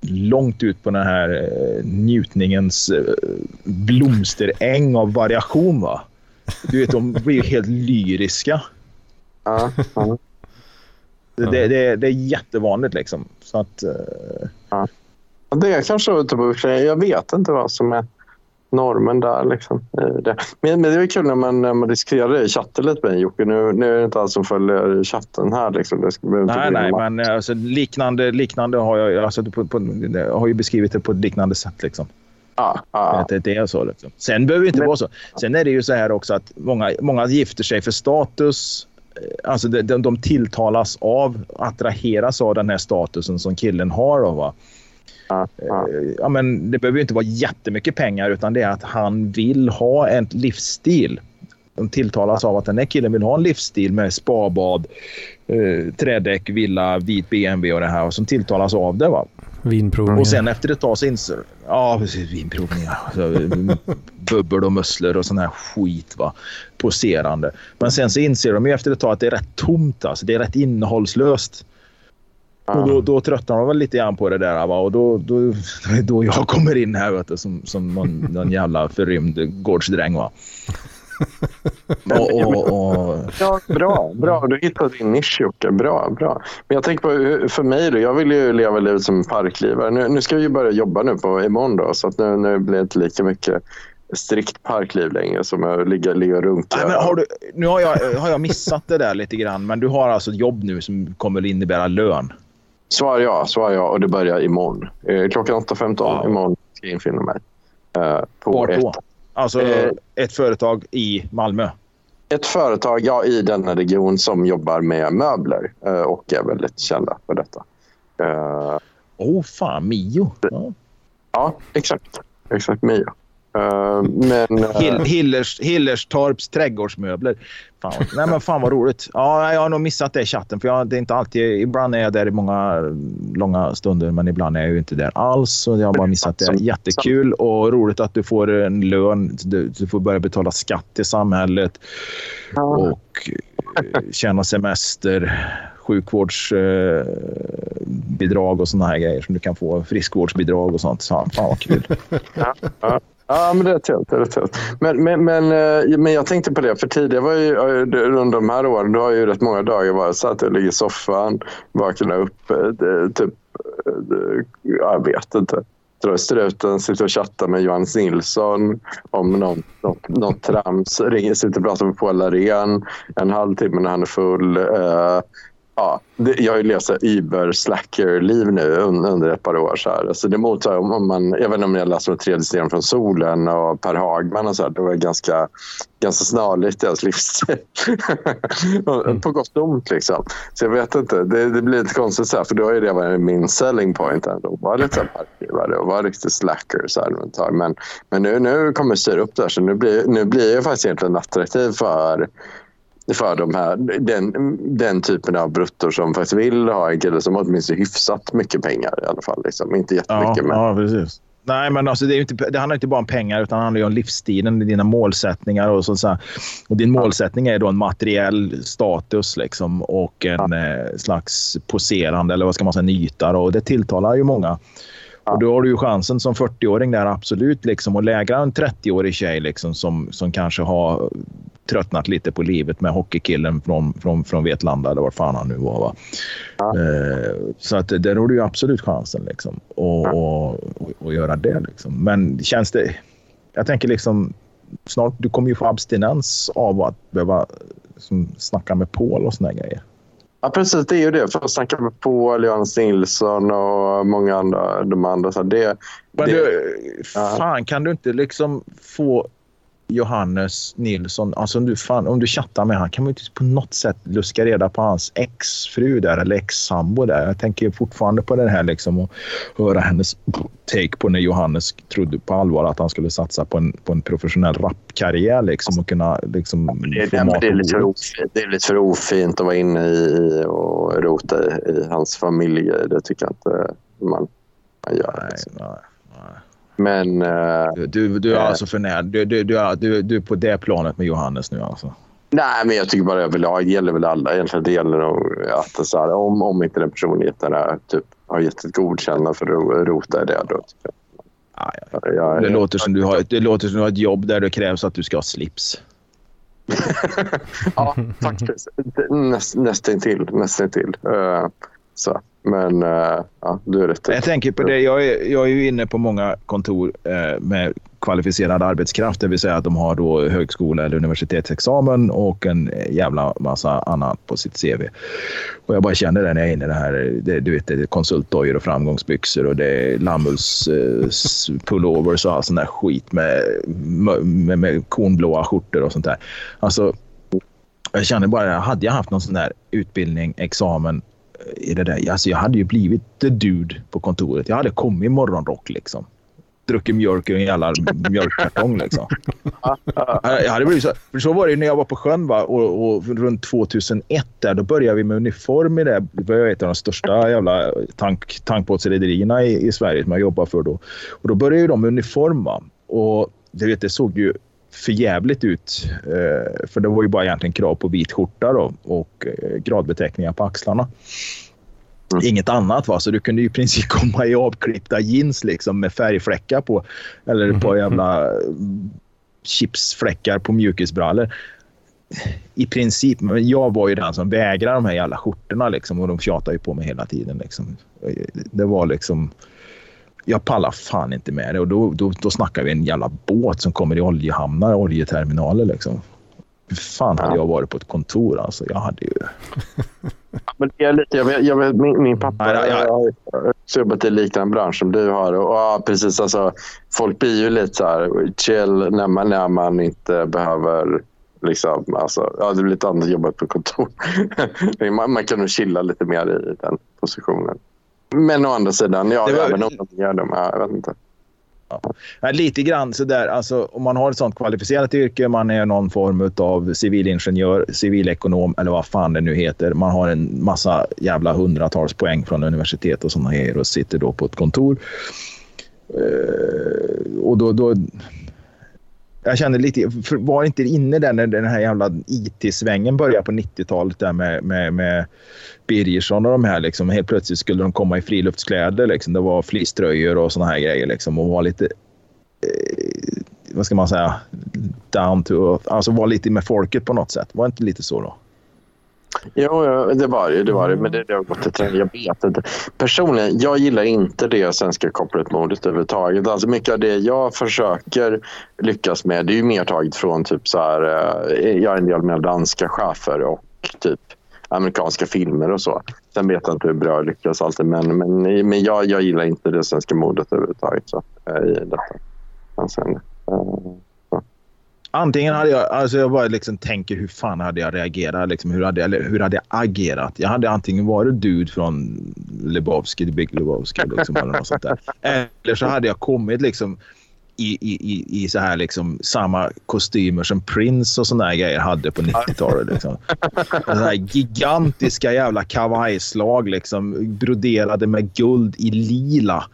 långt ut på den här eh, njutningens eh, blomsteräng av variation. Va? Du vet, de blir helt lyriska. Ja, ja. Det, det, det, är jättevanligt liksom. Så att, uh... ja. Det är kanske typ, jag vet inte vad som är normen där. Liksom. Det. Men, men det är kul när man, när man diskuterar det i chatten lite med Jocke. Nu, nu är det inte alls som följer chatten här. Liksom. Det nej, nej, men alltså, liknande, liknande har jag, alltså, på, på, jag har ju beskrivit det på ett liknande sätt. Liksom. Ah, ah. Det, det är så. Liksom. Sen behöver det inte men, vara så. Sen är det ju så här också att många, många gifter sig för status alltså de, de, tilltalas av, attraheras av den här statusen som killen har. Då, va? Ja. Eh, ja, men det behöver inte vara jättemycket pengar utan det är att han vill ha en livsstil. De tilltalas av att den här killen vill ha en livsstil med spabad, eh, trädäck, villa, vit BMW och det här. Och som tilltalas av det. Va? Vinprovningar. Och sen efter ett tag så inser Ja, precis. Vinprovningar. bubbel och musslor och sån här skit. Va? Poserande. Men sen så inser de ju efter ett tag att det är rätt tomt. Alltså. Det är rätt innehållslöst. Och då, då tröttnar de väl lite grann på det där. Va? Och då, då, då jag kommer in här vet du, som, som någon, någon jävla förrymd gårdsdräng. Va? och, och, och... Ja, bra, bra. Du hittade din nisch Jocke. Bra, bra. Men jag tänker på för mig då. Jag vill ju leva livet som parklivare. Nu, nu ska vi ju börja jobba nu på imorgon då. Så att nu, nu blir det inte lika mycket strikt parkliv längre som att ligga, ligga och runka. Nej, men har du, nu har jag, har jag missat det där lite grann. Men du har alltså ett jobb nu som kommer innebära lön. Svar ja, svar ja. Och det börjar imorgon. Eh, klockan 8.15 ja. imorgon ska jag infinna mig. Eh, på Var då? Ett, Alltså eh, ett företag i Malmö? Ett företag ja, i denna region som jobbar med möbler eh, och är väldigt kända för detta. Åh eh, oh, fan, Mio. Ja. ja, exakt. Exakt, Mio. Uh, men, uh, Hill, Hillers, Hillerstorps trädgårdsmöbler. Fan, nej, men fan vad roligt. Ja, jag har nog missat det i chatten. För jag, det är inte alltid, ibland är jag där i många långa stunder, men ibland är jag ju inte där alls. Så jag har bara missat det. Jättekul och roligt att du får en lön. Du, du får börja betala skatt till samhället och eh, tjäna semester sjukvårdsbidrag och såna här grejer som du kan få. Friskvårdsbidrag och sånt. Så, fan vad kul. ja, ja. Ja, men det är trevligt. Det är trevligt. Men, men, men, eh, men jag tänkte på det, för tidigare var ju, under de här åren, då har ju rätt många dagar varit så och ligger i soffan, vaknar upp, eh, typ, eh, jag vet inte, drar struten, sitter och chattar med Johannes Nilsson om någon, något, något trams, ringer, sitter och pratar med Paul Arén en halvtimme när han är full. Ja, det, jag har ju levt Uber-slacker-liv nu under ett par år. Så här. Alltså det mottar, om man, inte om jag läste om tredje stegen från solen och Per Hagman och så här, Det var ganska, ganska snarlikt deras livsstil. mm. På gott och ont liksom. Så jag vet inte. Det, det blir lite konstigt så här, för då är det varit min selling point ändå. Var lite parkgivare och var riktigt slacker så här, Men, men nu, nu kommer jag styra upp det här så nu blir, nu blir jag faktiskt egentligen attraktiv för för de här, den, den typen av bruttor som faktiskt vill ha en kille som åtminstone hyfsat mycket pengar i alla fall. Liksom. Inte jättemycket. Ja, men... ja precis. Nej, men alltså, det, är inte, det handlar inte bara om pengar utan det handlar om livsstilen, dina målsättningar. Och, så, så och din målsättning är då en materiell status liksom, och en ja. eh, slags poserande, eller vad ska man säga, nytar. Och det tilltalar ju många. Ja. Och då har du ju chansen som 40-åring där absolut liksom, att lägga en 30-årig tjej liksom, som, som kanske har tröttnat lite på livet med hockeykillen från, från, från Vetlanda eller var fan han nu var. Va? Ja. Eh, så att där har du ju absolut chansen liksom, att ja. och, och, och göra det. Liksom. Men känns det... Jag tänker liksom snart, du kommer ju få abstinens av att behöva som, snacka med Paul och såna grejer. Ja, precis. Det är ju det. För att snacka med Paul, Johannes Nilsson och många andra. De andra så det, Men det, du, fan, ja. kan du inte liksom få Johannes Nilsson, alltså om du, fan, om du chattar med honom, kan man inte på något sätt luska reda på hans exfru där eller ex-sambo där. Jag tänker fortfarande på det här liksom och höra hennes take på när Johannes trodde på allvar att han skulle satsa på en, på en professionell rapkarriär liksom och kunna liksom... Det, det, det, är lite för ofint, det är lite för ofint att vara inne i och rota i, i hans familj. Det tycker jag inte man, man gör. Nej, liksom. nej. Men... Uh, du, du är uh, alltså för när, du, du, du, är, du, är på det planet med Johannes nu alltså? Nej, men jag tycker bara överlag. Det gäller väl alla egentligen. Det gäller att så här, om, om inte den personligheten är, typ, har gett ett godkännande för att rota i det. Då, ja. jag, det, låter som du har, det låter som du har ett jobb där det krävs att du ska ha slips. ja, faktiskt. Näst, nästintill. nästintill. Uh, så. Men uh, ja, du är rätt. Jag tänker på det. Jag är, jag är ju inne på många kontor eh, med kvalificerad arbetskraft, det vill säga att de har då högskola eller universitetsexamen och en jävla massa annat på sitt CV. Och jag bara känner det när jag är inne i det här. Det, du vet, det är konsultdojor och framgångsbyxor och det är lammullspullovers eh, pullovers och all sån där skit med, med, med kornblåa skjortor och sånt där. Alltså, jag känner bara, hade jag haft någon sån där utbildning, examen i det där. Alltså jag hade ju blivit the dude på kontoret. Jag hade kommit i morgonrock liksom. Druckit mjölk ur en jävla mjölkkartong liksom. jag hade blivit så, för så var det när jag var på sjön va? Och, och runt 2001 där, då började vi med uniform i det. Det var ett av de största jävla tank, tankbåtsrederierna i, i Sverige som jag jobbade för då. Och då började ju de med uniform va? Och det, vet, det såg ju förjävligt ut. Eh, för det var ju bara egentligen krav på vit skjorta då, och eh, gradbeteckningar på axlarna. Mm. Inget annat. Va? Så du kunde i princip komma i avklippta jeans liksom, med färgfläckar på. Eller på jävla chipsfläckar på mjukisbrallor. I princip. Men jag var ju den som vägrade de här jävla skjortorna liksom, och de tjatade ju på mig hela tiden. Liksom. Det var liksom jag pallar fan inte med det. Och då, då, då snackar vi en jävla båt som kommer i oljehamnar, oljeterminaler liksom. Hur fan hade jag varit på ett kontor alltså? Jag hade ju... men det är lite, jag vet, jag vet, min, min pappa nej, nej, nej. har jobbat i liknande bransch som du har. Och, ja, precis, alltså, folk blir ju lite så här chill när man, när man inte behöver Liksom, alltså, ja, det blir lite annat att jobba på kontor. man, man kan nog chilla lite mer i den positionen. Men å andra sidan, ja, det var... även om de gör dem, jag vet inte. Ja. Lite grann sådär, alltså, om man har ett sånt kvalificerat yrke, man är någon form av civilingenjör, civilekonom eller vad fan det nu heter. Man har en massa jävla hundratals poäng från universitet och sådana grejer och sitter då på ett kontor. Uh, och då, då, jag kände lite, var inte inne där när den här jävla IT-svängen började på 90-talet där med, med, med Birgersson och de här. Liksom. Helt plötsligt skulle de komma i friluftskläder. Liksom. Det var fleecetröjor och såna här grejer. Liksom. Och var lite, eh, vad ska man säga, down to earth. Alltså var lite med folket på något sätt. Var inte lite så då? Jo, det var det. det, var det. Men det, det har gått ett Jag vet inte. Personligen, jag gillar inte det svenska corporate-modet överhuvudtaget. Alltså mycket av det jag försöker lyckas med det är ju mer taget från typ så här, eh, jag är en del med danska chefer och typ amerikanska filmer och så. Sen vet jag inte hur bra jag lyckas alltid, men, men, men jag, jag gillar inte det svenska modet överhuvudtaget så, eh, i detta. Men sen, uh, Antingen hade jag, alltså jag bara liksom tänker hur fan hade jag reagerat? Liksom, hur, hade jag, hur hade jag agerat? Jag hade antingen varit dude från Lebowski, The Big Lebowski. Liksom, eller, något sånt där. eller så hade jag kommit liksom i, i, i så här liksom samma kostymer som Prince och såna grejer hade på 90-talet. Liksom. Här gigantiska jävla kavajslag liksom, broderade med guld i lila.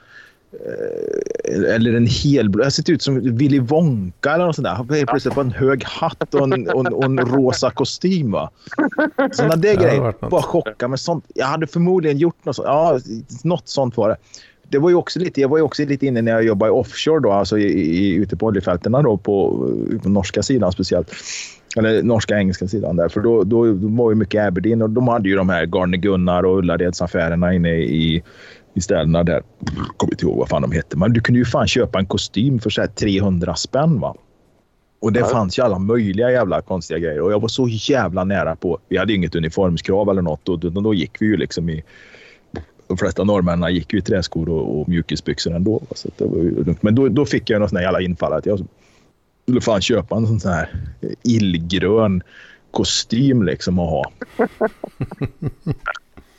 Eh, eller en hel... Jag sett ut som Willy Wonka eller något sånt där. Helt plötsligt på en hög hatt och en, och en, och en rosa kostym. Va? Sådana där grejer. Bara chocka med sånt. Jag hade förmodligen gjort något sånt. Ja, något sånt var det. Det var ju också lite, jag var ju också lite inne när jag jobbade offshore då, alltså i, i, ute på oljefälten då, på, på norska sidan speciellt. Eller norska engelska sidan där. För då, då, då var ju mycket Aberdeen och de hade ju de här Garner Gunnar och Ullareds-affärerna inne i, i städerna där. Kommer inte ihåg vad fan de hette. Men du kunde ju fan köpa en kostym för så här 300 spänn va. Och det Ja. fanns ju alla möjliga jävla konstiga grejer. Och jag var så jävla nära på... Vi hade inget uniformskrav eller något. Och då, då gick vi ju liksom i... De flesta norrmännen gick ju i träskor och, och mjukisbyxor ändå. Så det var ju lugnt. Men då, då fick jag någon sån här jävla infall att jag skulle fan köpa en sån här illgrön kostym liksom att ha.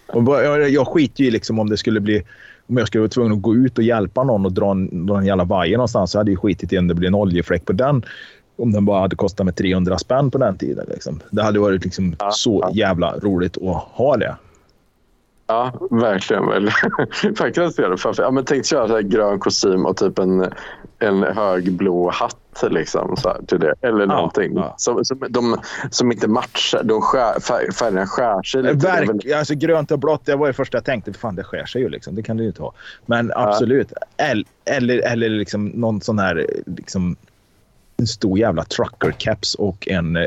och jag, jag skiter ju liksom om det skulle bli... Om jag skulle vara tvungen att gå ut och hjälpa någon och dra en, dra en jävla vajer någonstans så hade jag skitit i om det blir en oljefläck på den. Om den bara hade kostat mig 300 spänn på den tiden. Liksom. Det hade varit liksom Ja, så ja. jävla roligt att ha det. Ja, verkligen. väl. Faktiskt ser det framför. Ja, men tänk köra så här grön kostym och typ en, en hög blå hatt liksom, så här, till det. Eller någonting ja. Som, som, de, som inte matchar. De skär, färg, färgerna skär sig lite. Väl- Verk, alltså grönt och blått, det var det första jag tänkte. Fan, det skär sig ju liksom. Det kan du ju inte ha. Men absolut. Eller, eller, eller liksom någon sån här... Liksom, en stor jävla trucker caps och en, eh,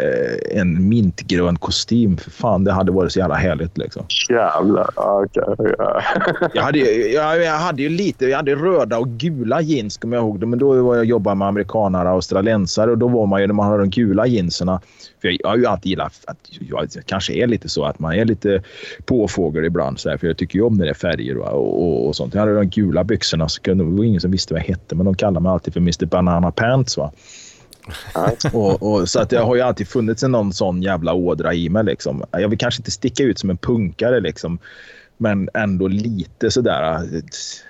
en mintgrön kostym. För fan, det hade varit så jävla härligt. Liksom. Jävlar. Okej, ja. Jag hade, jag, jag hade ju lite jag hade röda och gula jeans, kommer jag ihåg. det. Men då var jag jobbade med amerikanare och australiensare och då var man ju när man hade de gula jeanserna. För jag, jag har ju alltid gillat att jag kanske är lite så att man är lite påfågel ibland. Så här, för jag tycker ju om när det är färger och, och, och sånt. Jag hade de gula byxorna så kunde, det var ingen som visste vad jag hette. Men de kallade mig alltid för Mr Banana Pants. Va? och, och, så att det har ju alltid funnits en någon sån jävla ådra i mig. Liksom. Jag vill kanske inte sticka ut som en punkare, liksom, men ändå lite sådär. eh,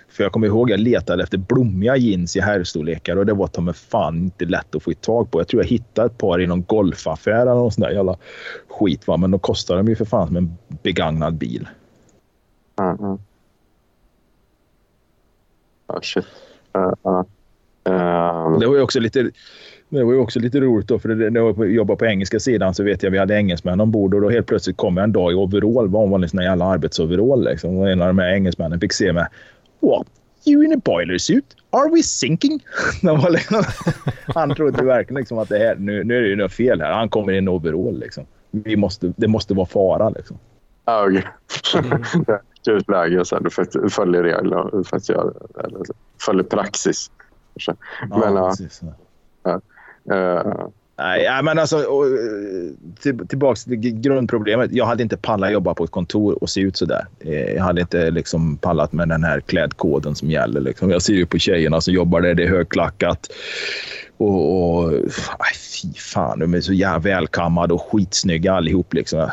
För jag kommer ihåg jag letade efter blommiga jeans i herrstorlekar och det var ta mig fan inte lätt att få tag på. Jag tror jag hittade ett par i någon golfaffär eller någon sån där jävla skit. Va? Men då kostade de ju för fan som en begagnad bil. Ja, ja. Ja, shit. Ja, ja. Ehm, Det var ju också lite, det var ju också lite roligt då, för när jag jobbade på engelska sidan så vet jag vi hade engelsmän ombord och då helt plötsligt kom jag en dag i overall, vanlig sån här jävla arbetsoverall liksom. Och en av de här engelsmännen fick se mig. What? You in a boiler suit? Are we sinking? Liksom, han trodde verkligen liksom att det här, nu, nu är det ju något fel här. Han kommer i en overall liksom. Vi måste, det måste vara fara liksom. Ja, okej. Det är ett läge så här, du följer regler du så. följer praxis. Men ja, precis eh, Nej, men alltså eh, till, tillbaks till grundproblemet. Jag hade inte pallat jobba på ett kontor och se ut så där. Eh, jag hade inte liksom pallat med den här klädkoden som gäller. Liksom. Jag ser ju på tjejerna som jobbar där. Det är högklackat. Och, och aj, fy fan, de är så jävla välkammade och skitsnygga allihop. Liksom.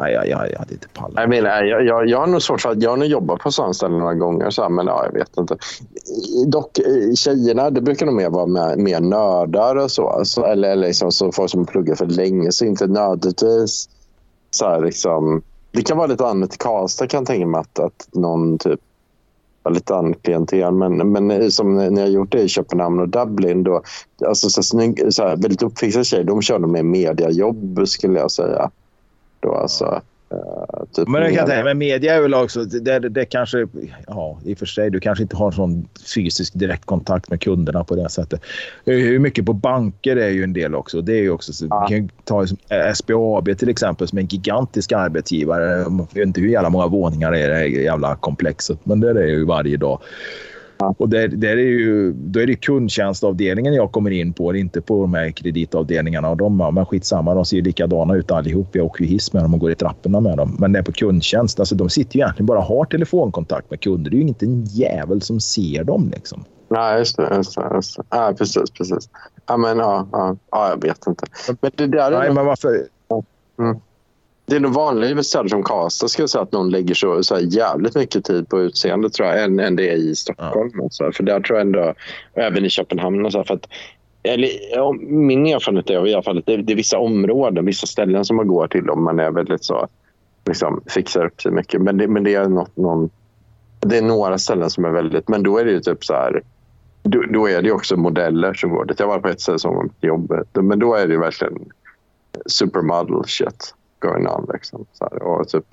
Nej, jag, jag, jag hade inte pallat. jag, menar, jag, jag, jag har nog svårt för att jag har nog jobbat på sådana ställen några gånger. Så här, men ja, jag vet inte. Dock, tjejerna, det brukar nog mer vara mer, mer nördar och så. så eller eller liksom, så folk som pluggar för länge, så inte nödvändigtvis så här, liksom, Det kan vara lite annat i Karlstad kan jag tänka mig att, att någon typ har lite annat klientel. Men, men som när jag gjort det i Köpenhamn och Dublin då, alltså så, snygg, så här, väldigt uppfixade tjejer, de körde med mediajobb skulle jag säga. Då, alltså, eh, typ Men det kan jag med- tänka, men media är väl också, det, det, det kanske, ja i och för sig, du kanske inte har sån fysisk direktkontakt med kunderna på det sättet. Hur mycket på banker är ju en del också. Det är ju också, så, Ja. kan ta SBAB till exempel som en gigantisk arbetsgivare. Jag vet inte hur jävla många våningar det är i det jävla komplexet, men det är det ju varje dag. Och där, där är ju, då är det kundtjänstavdelningen jag kommer in på, inte på de här kreditavdelningarna. Och de, men skitsamma, de ser ju likadana ut allihop. Jag åker ju hiss med dem och går i trapporna med dem. Men det är på kundtjänst. Alltså, de sitter ju egentligen bara och har telefonkontakt med kunder. Det är ju inte en jävel som ser dem. Liksom. Nej, just det. Just det, just det. Ja, precis, precis. Ja, men ja, ja, ja, jag vet inte. Men det där är Nej, men varför? Det är nog vanligare i städer som Karlstad ska jag säga att någon lägger så, så jävligt mycket tid på utseende tror jag, än, än det är i Stockholm. och Så här. För där tror jag ändå, även i Köpenhamn och så här, för att eller, ja, min erfarenhet är i alla fall att det, det är vissa områden, vissa ställen som man går till om man är väldigt så, liksom, fixar upp sig mycket. Men det, men det är något, någon, det är några ställen som är väldigt, men då är det ju typ så här, då, då är det också modeller som går dit. Jag var på ett ställe som var på jobbet, men då är det verkligen supermodel shit going on. Liksom, så här. Och typ,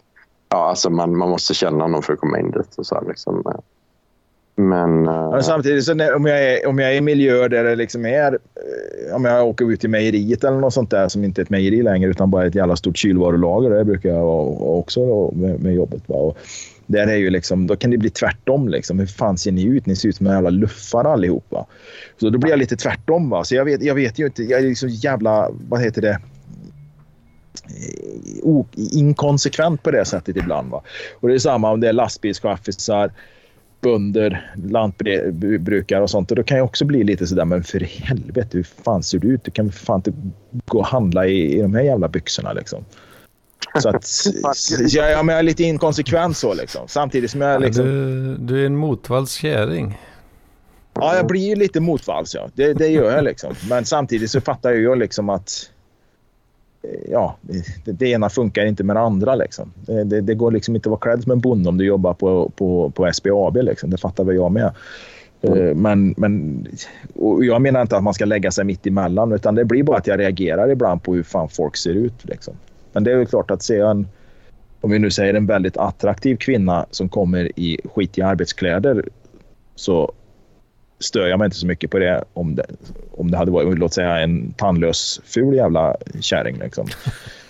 ja, alltså man, man måste känna någon för att komma in dit. Och så här, liksom. Men... eh, Men samtidigt, så när, om, jag är, om jag är i miljöer där det liksom är... Eh, om jag åker ut till mejeriet eller något sånt där som inte är ett mejeri längre utan bara ett jävla stort kylvarulager. Det brukar jag vara också då, med, med jobbet. Va? Och där är ju liksom, då kan det bli tvärtom. Liksom. Hur fan ser ni ut? Ni ser ut som en jävla luffare allihopa. Så då blir jag lite tvärtom. Va? Så jag vet, jag vet ju inte. Jag är liksom jävla... Vad heter det? Inkonsekvent på det sättet ibland. Va? Och det är samma om det är lastbilschaffisar bönder, lantbrukare och sånt. Och då kan jag också bli lite sådär, men för helvete, hur fan ser du ut? Du kan fan inte gå och handla i, i de här jävla byxorna liksom. Så att jag, ja, men jag är lite inkonsekvent så liksom. Samtidigt som jag liksom... Du, du är en motvalls-käring. Ja, jag blir ju lite motvalls ja. Det, det gör jag liksom. Men samtidigt så fattar jag ju liksom att ja, det, det ena funkar inte med det andra. Liksom. Det, det, det går liksom inte att vara klädd som en bonde om du jobbar på, på, på SBAB. Liksom. Det fattar väl jag med. Eh, Men, men och jag menar inte att man ska lägga sig mitt emellan utan det blir bara att jag reagerar ibland på hur fan folk ser ut. Liksom. Men det är klart att se en, om vi nu säger en väldigt attraktiv kvinna som kommer i skitiga arbetskläder så stör jag mig inte så mycket på det om det, om det hade varit låt säga en tandlös ful jävla kärring. Liksom.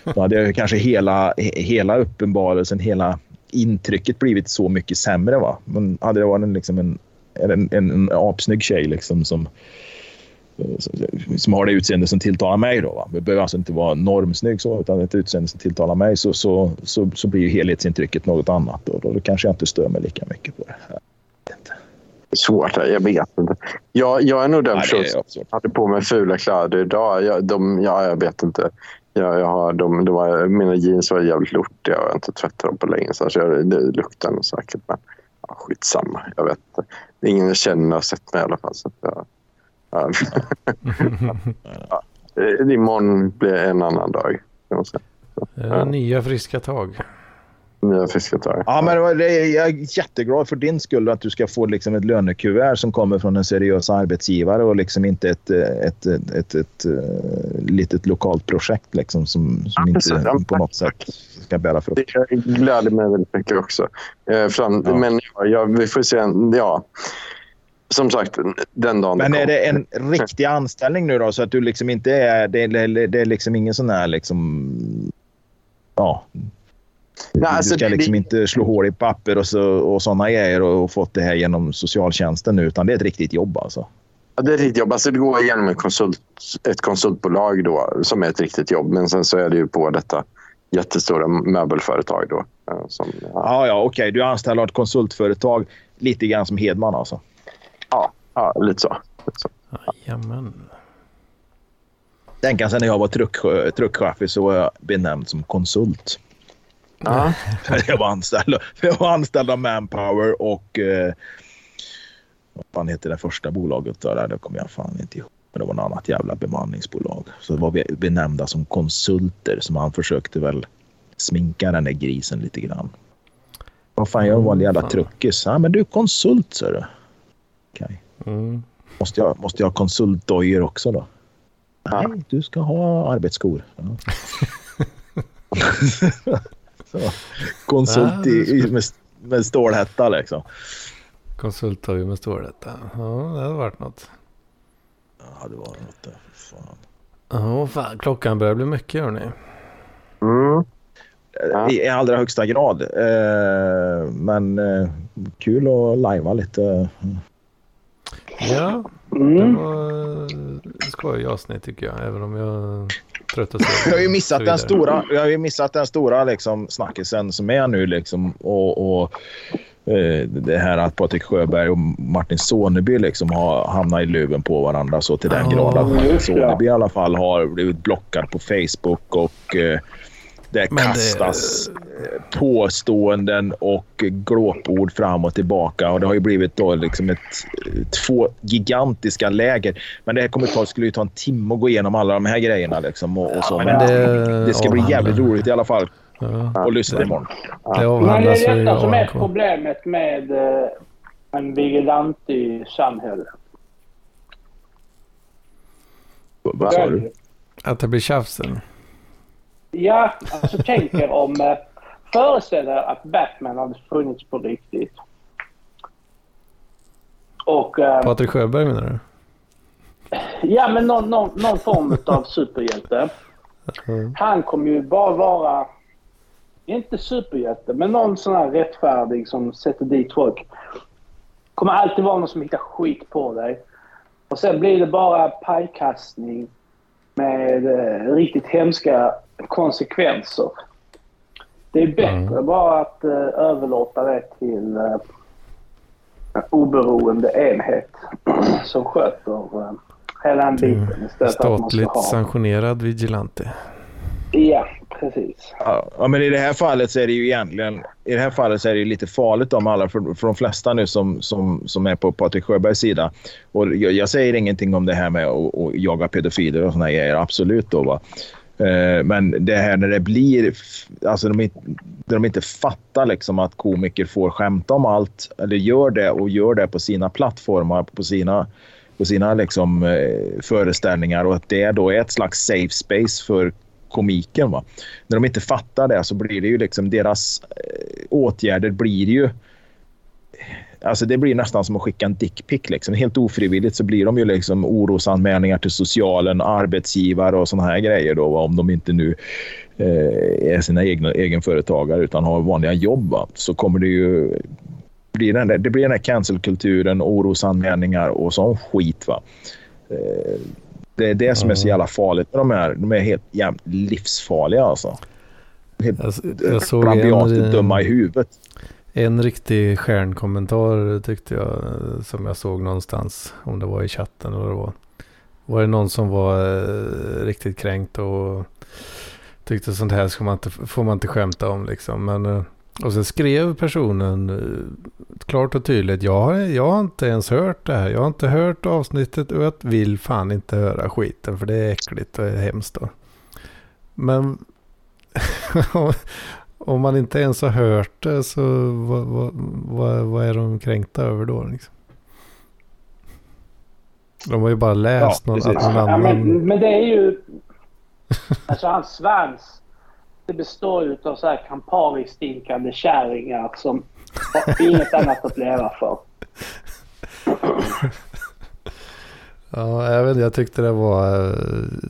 Då hade jag kanske hela, hela uppenbarelsen, hela intrycket blivit så mycket sämre. Va? Men hade det varit en, liksom en, en, en, en apsnygg tjej liksom, som, som har det utseende som tilltalar mig. Då, va? Det behöver alltså inte vara normsnygg så, utan ett utseende som tilltalar mig så, så, så, så blir ju helhetsintrycket något annat. Då, då, då kanske jag inte stör mig lika mycket på det. Svårt, jag vet inte. Jag, jag är nog den personen som hade på mig fula kläder idag. Jag, de, ja, jag vet inte. Jag, jag har, de, de var, mina jeans var jävligt lortiga och jag har inte tvättat dem på länge. Så jag, det luktar nog säkert. Men ja, skitsamma. Jag vet inte. Ingen jag känner har sett mig i alla fall. Så att jag, ja. ja. Eh, Imorgon blir en annan dag. Kan man säga. Det är nya friska tag. Nya fisketag. Ja, men jag är jätteglad för din skull att du ska få liksom ett lönekuvert som kommer från en seriös arbetsgivare och liksom inte ett, eh, ett, ett, ett, ett, eh, litet lokalt projekt liksom som, som precis. inte Ja, på något sätt ska bära frukt. Det gläder mig väldigt mycket också. Eh, fram, Ja. Men ja, ja, vi får se. Ja. Som sagt, den dagen Men är det en riktig anställning nu då så att du liksom inte är... Det är, det är liksom ingen sån här liksom... Ja. Nej, alltså du ska det- liksom det- inte slå hål i papper och, så, och såna grejer och, och fått det här genom socialtjänsten nu utan det är ett riktigt jobb alltså. Ja, det är ett riktigt jobb. Alltså, det går igenom ett, konsult, ett konsultbolag då, som är ett riktigt jobb. Men sen så är det ju på detta jättestora möbelföretag. Då, eh, som, ja, Ja, ja, okej. Du är anställd av ett konsultföretag. Lite grann som Hedman alltså. ja, ja, lite så. Lite så. Jajamän. Tänk sig när jag var truck- truckchaufför så var jag benämnd som konsult. Ja. Jag var anställd, jag var anställd av Manpower och... Eh, vad fan heter det första bolaget? Där? Det kommer jag fan inte ihåg. Men det var något annat jävla bemanningsbolag. Så var vi benämnda som konsulter. Så man försökte väl sminka den där grisen lite grann. Vad fan, jag var en jävla fan. truckis. Ja, men du är konsult, sa du. Okej. Mm. Måste jag, måste jag ha konsultdojor också då? Nej, du ska ha arbetsskor. Ja. Så, konsult i, med, med stålhätta liksom. Konsulttorg med stålrätta. Ja, det hade varit något. Ja, det var något där. Fan. Ja, fan. Klockan börjar bli mycket hörni. Mm. Ja. I, I allra högsta grad. Eh, men eh, kul att lajva lite. Ja, det Mm. var ett skojigt avsnitt tycker jag. Även om jag är trött och så. Jag har ju missat den stora, jag har ju missat den stora liksom, snackisen som är nu. Liksom, och, och eh, det här att Patrik Sjöberg och Martin Soneby liksom har hamnat i luven på varandra så till den Ja, grad att Martin det. Soneby i alla fall har blivit blockad på Facebook och eh, det Men det- kastas eh, påståenden och glåpord fram och tillbaka. Och det har ju blivit då liksom ett, två gigantiska läger. Men det här kommer ta, skulle ju ta en timme att gå igenom alla de här grejerna. Liksom och, och så. men Men det, det ska bli jävligt roligt i alla fall Ja, att lyssna imorgon. det Men det är detta som är problemet med eh, en vigilantig samhälle. Vad sa du? Att det blir tjafsen. Ja, alltså tänk er om... Eh, föreställ er att Batman hade funnits på riktigt. Och, eh, Patrik Sjöberg menar du? ja, men någon, någon, någon form av superhjälte. Mm. Han kommer ju bara vara, inte superhjälte, men någon sån här rättfärdig som sätter dit folk. kommer alltid vara någon som hittar skit på dig. Och sen blir det bara pajkastning med eh, riktigt hemska konsekvenser. Det är bättre Mm. bara att eh, överlåta det till eh, en oberoende enhet som sköter eh, hela den biten istället för att man ska Statligt ha... sanktionerad vigilante. Ja, precis. Ja, men i det här fallet så är det ju egentligen i det här fallet så är det ju lite farligt om alla för, för de flesta nu som, som, som är på Patrik Sjöbergs sida. Och jag, jag säger ingenting om det här med att, att jaga pedofiler och såna grejer, absolut då va. Eh, men det här när det blir, alltså de, när de inte fattar liksom att komiker får skämta om allt eller gör det och gör det på sina plattformar, på sina, på sina liksom, eh, föreställningar och att det då är ett slags safe space för komiken. Va? När de inte fattar det så blir det ju liksom deras eh, åtgärder blir ju Alltså det blir nästan som att skicka en dickpic. Liksom. Helt ofrivilligt så blir de ju liksom orosanmälningar till socialen, arbetsgivare och såna här grejer. Då? Om de inte nu eh, är sina egna egenföretagare utan har vanliga jobb. Va? Så kommer det ju bli den där, det blir den här cancelkulturen, orosanmälningar och sån skit. Va? Eh, det är det som är så jävla farligt med de här. De är helt jävla livsfarliga alltså. Helt Jag, jag såg en, dumma i huvudet en riktig stjärnkommentar tyckte jag som jag såg någonstans. Om det var i chatten eller vad det var. Var det någon som var eh, riktigt kränkt och tyckte sånt här ska man inte, får man inte skämta om liksom. Men, eh, och så skrev personen eh, klart och tydligt. Jag har, jag har inte ens hört det här. Jag har inte hört avsnittet och jag vill fan inte höra skiten för det är äckligt och hemskt. Då. Men om man inte ens har hört det så vad, vad, vad, vad är de kränkta över då? Liksom? De har ju bara läst Ja, någon, att någon Ja, annan... men, men det är ju... Alltså hans svans. Det består ju av så här Campari-stinkande kärringar som har inget annat att leva för. Ja, jag, vet, jag tyckte det var...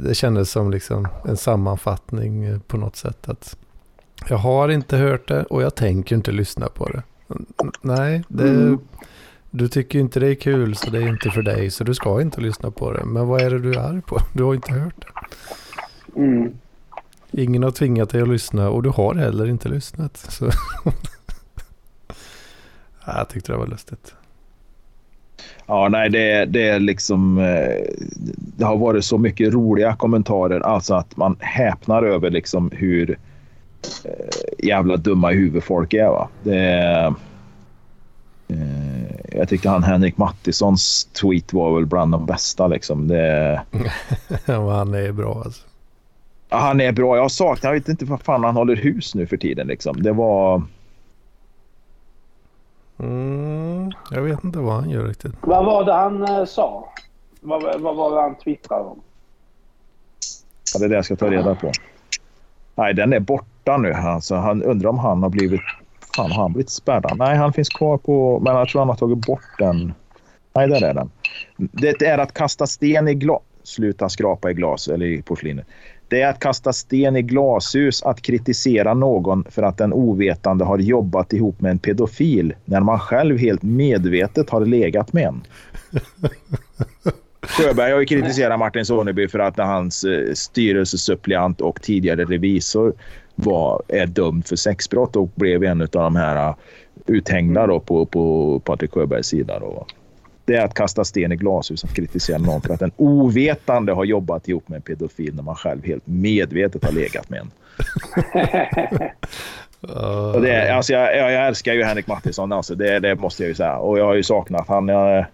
Det kändes som liksom en sammanfattning på något sätt. att Jag har inte hört det och jag tänker inte lyssna på det. Nej, det, Mm. du tycker inte det är kul så det är inte för dig så du ska inte lyssna på det. Men vad är det du är arg på? Du har inte hört det. Mm. Ingen har tvingat dig att lyssna och du har heller inte lyssnat. Så. ja, jag tyckte det var lustigt. Ja, nej, det, det är liksom... eh, Det har varit så mycket roliga kommentarer. Alltså att man häpnar över liksom hur jävla dumma i huvudet folk är. Va? Det, eh, jag tyckte han Henrik Mattissons tweet var väl bland de bästa. Liksom. Det, han är bra alltså. ja, han är bra. Jag saknar, jag vet inte vad fan han håller hus nu för tiden. Liksom. Det var... Mm, jag vet inte vad han gör riktigt. Vad var det han eh, sa? Vad, vad var det han twittrade om? Ja, det är det jag ska ta reda på. Nej, den är borta nu. Alltså, han undrar om han har blivit... Fan, har han blivit spärrad? Nej, han finns kvar på... Men jag tror han har tagit bort den. Nej, där är den. Det är att kasta sten i glas... Sluta skrapa i glas eller i porslinet. Det är att kasta sten i glashus att kritisera någon för att den ovetande har jobbat ihop med en pedofil när man själv helt medvetet har legat med en. Sjöberg har ju kritiserat Martin Soneby för att hans eh, styrelsesuppleant och tidigare revisor var, är dömd för sexbrott och blev en av de här uh, uthängda då på, på Patrik Sjöbergs sida. Då. Det är att kasta sten i glashus att kritisera någon för att en ovetande har jobbat ihop med en pedofil när man själv helt medvetet har legat med en. Och det, alltså jag, jag, jag älskar ju Henrik Mattisson, alltså det, det måste jag ju säga. Och jag har ju saknat han. Jag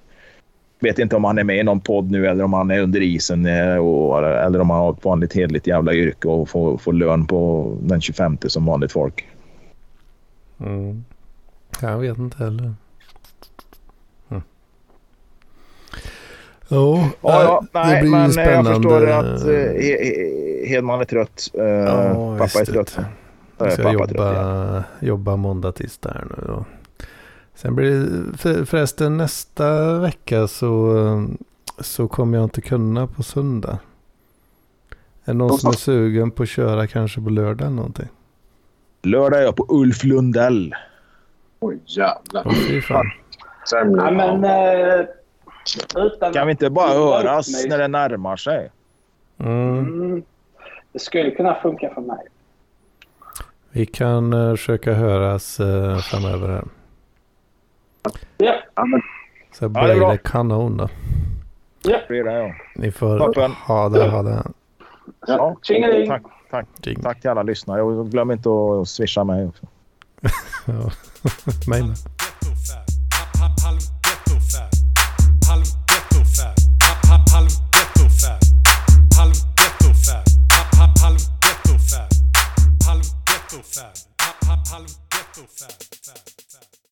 vet inte om han är med i någon podd nu eller om han är under isen eh, och, eller om han har ett vanligt hederligt jävla yrke och får, får lön på den 25 som vanligt folk. Mm. Jag vet inte heller. Mm. Jo, Ja, ja, äh, det nej, blir men eh, spännande. jag förstår att eh, He- He- Hedman är trött. Eh, Ja, pappa är trött. det. Eh, Jag ska pappa är trött, ja. jobba, jobba måndag, tisdag här nu. Och Sen blir det för, förresten nästa vecka så, så kommer jag inte kunna på söndag. Är det någon som är sugen på att köra kanske på lördag eller någonting? Lördag är jag på Ulf Lundell. Oj, jävlar. Fan. Sämre. Ja, men... Eh, utan Kan vi inte bara höras när det närmar sig? Mm. Mm, det skulle kunna funka för mig. Vi kan uh, försöka höras uh, framöver här. Ja, Ja, Så Ja, det är blir det kanon då. Blir det, ja. Ni får Toppen. ha det, ha det. Ja, Tjingeling! tack, tack, Jing. tack till alla lyssnare. Och glöm inte att swisha mig också. Ja. Mejla. Ghetto fab. Halv ghetto fab.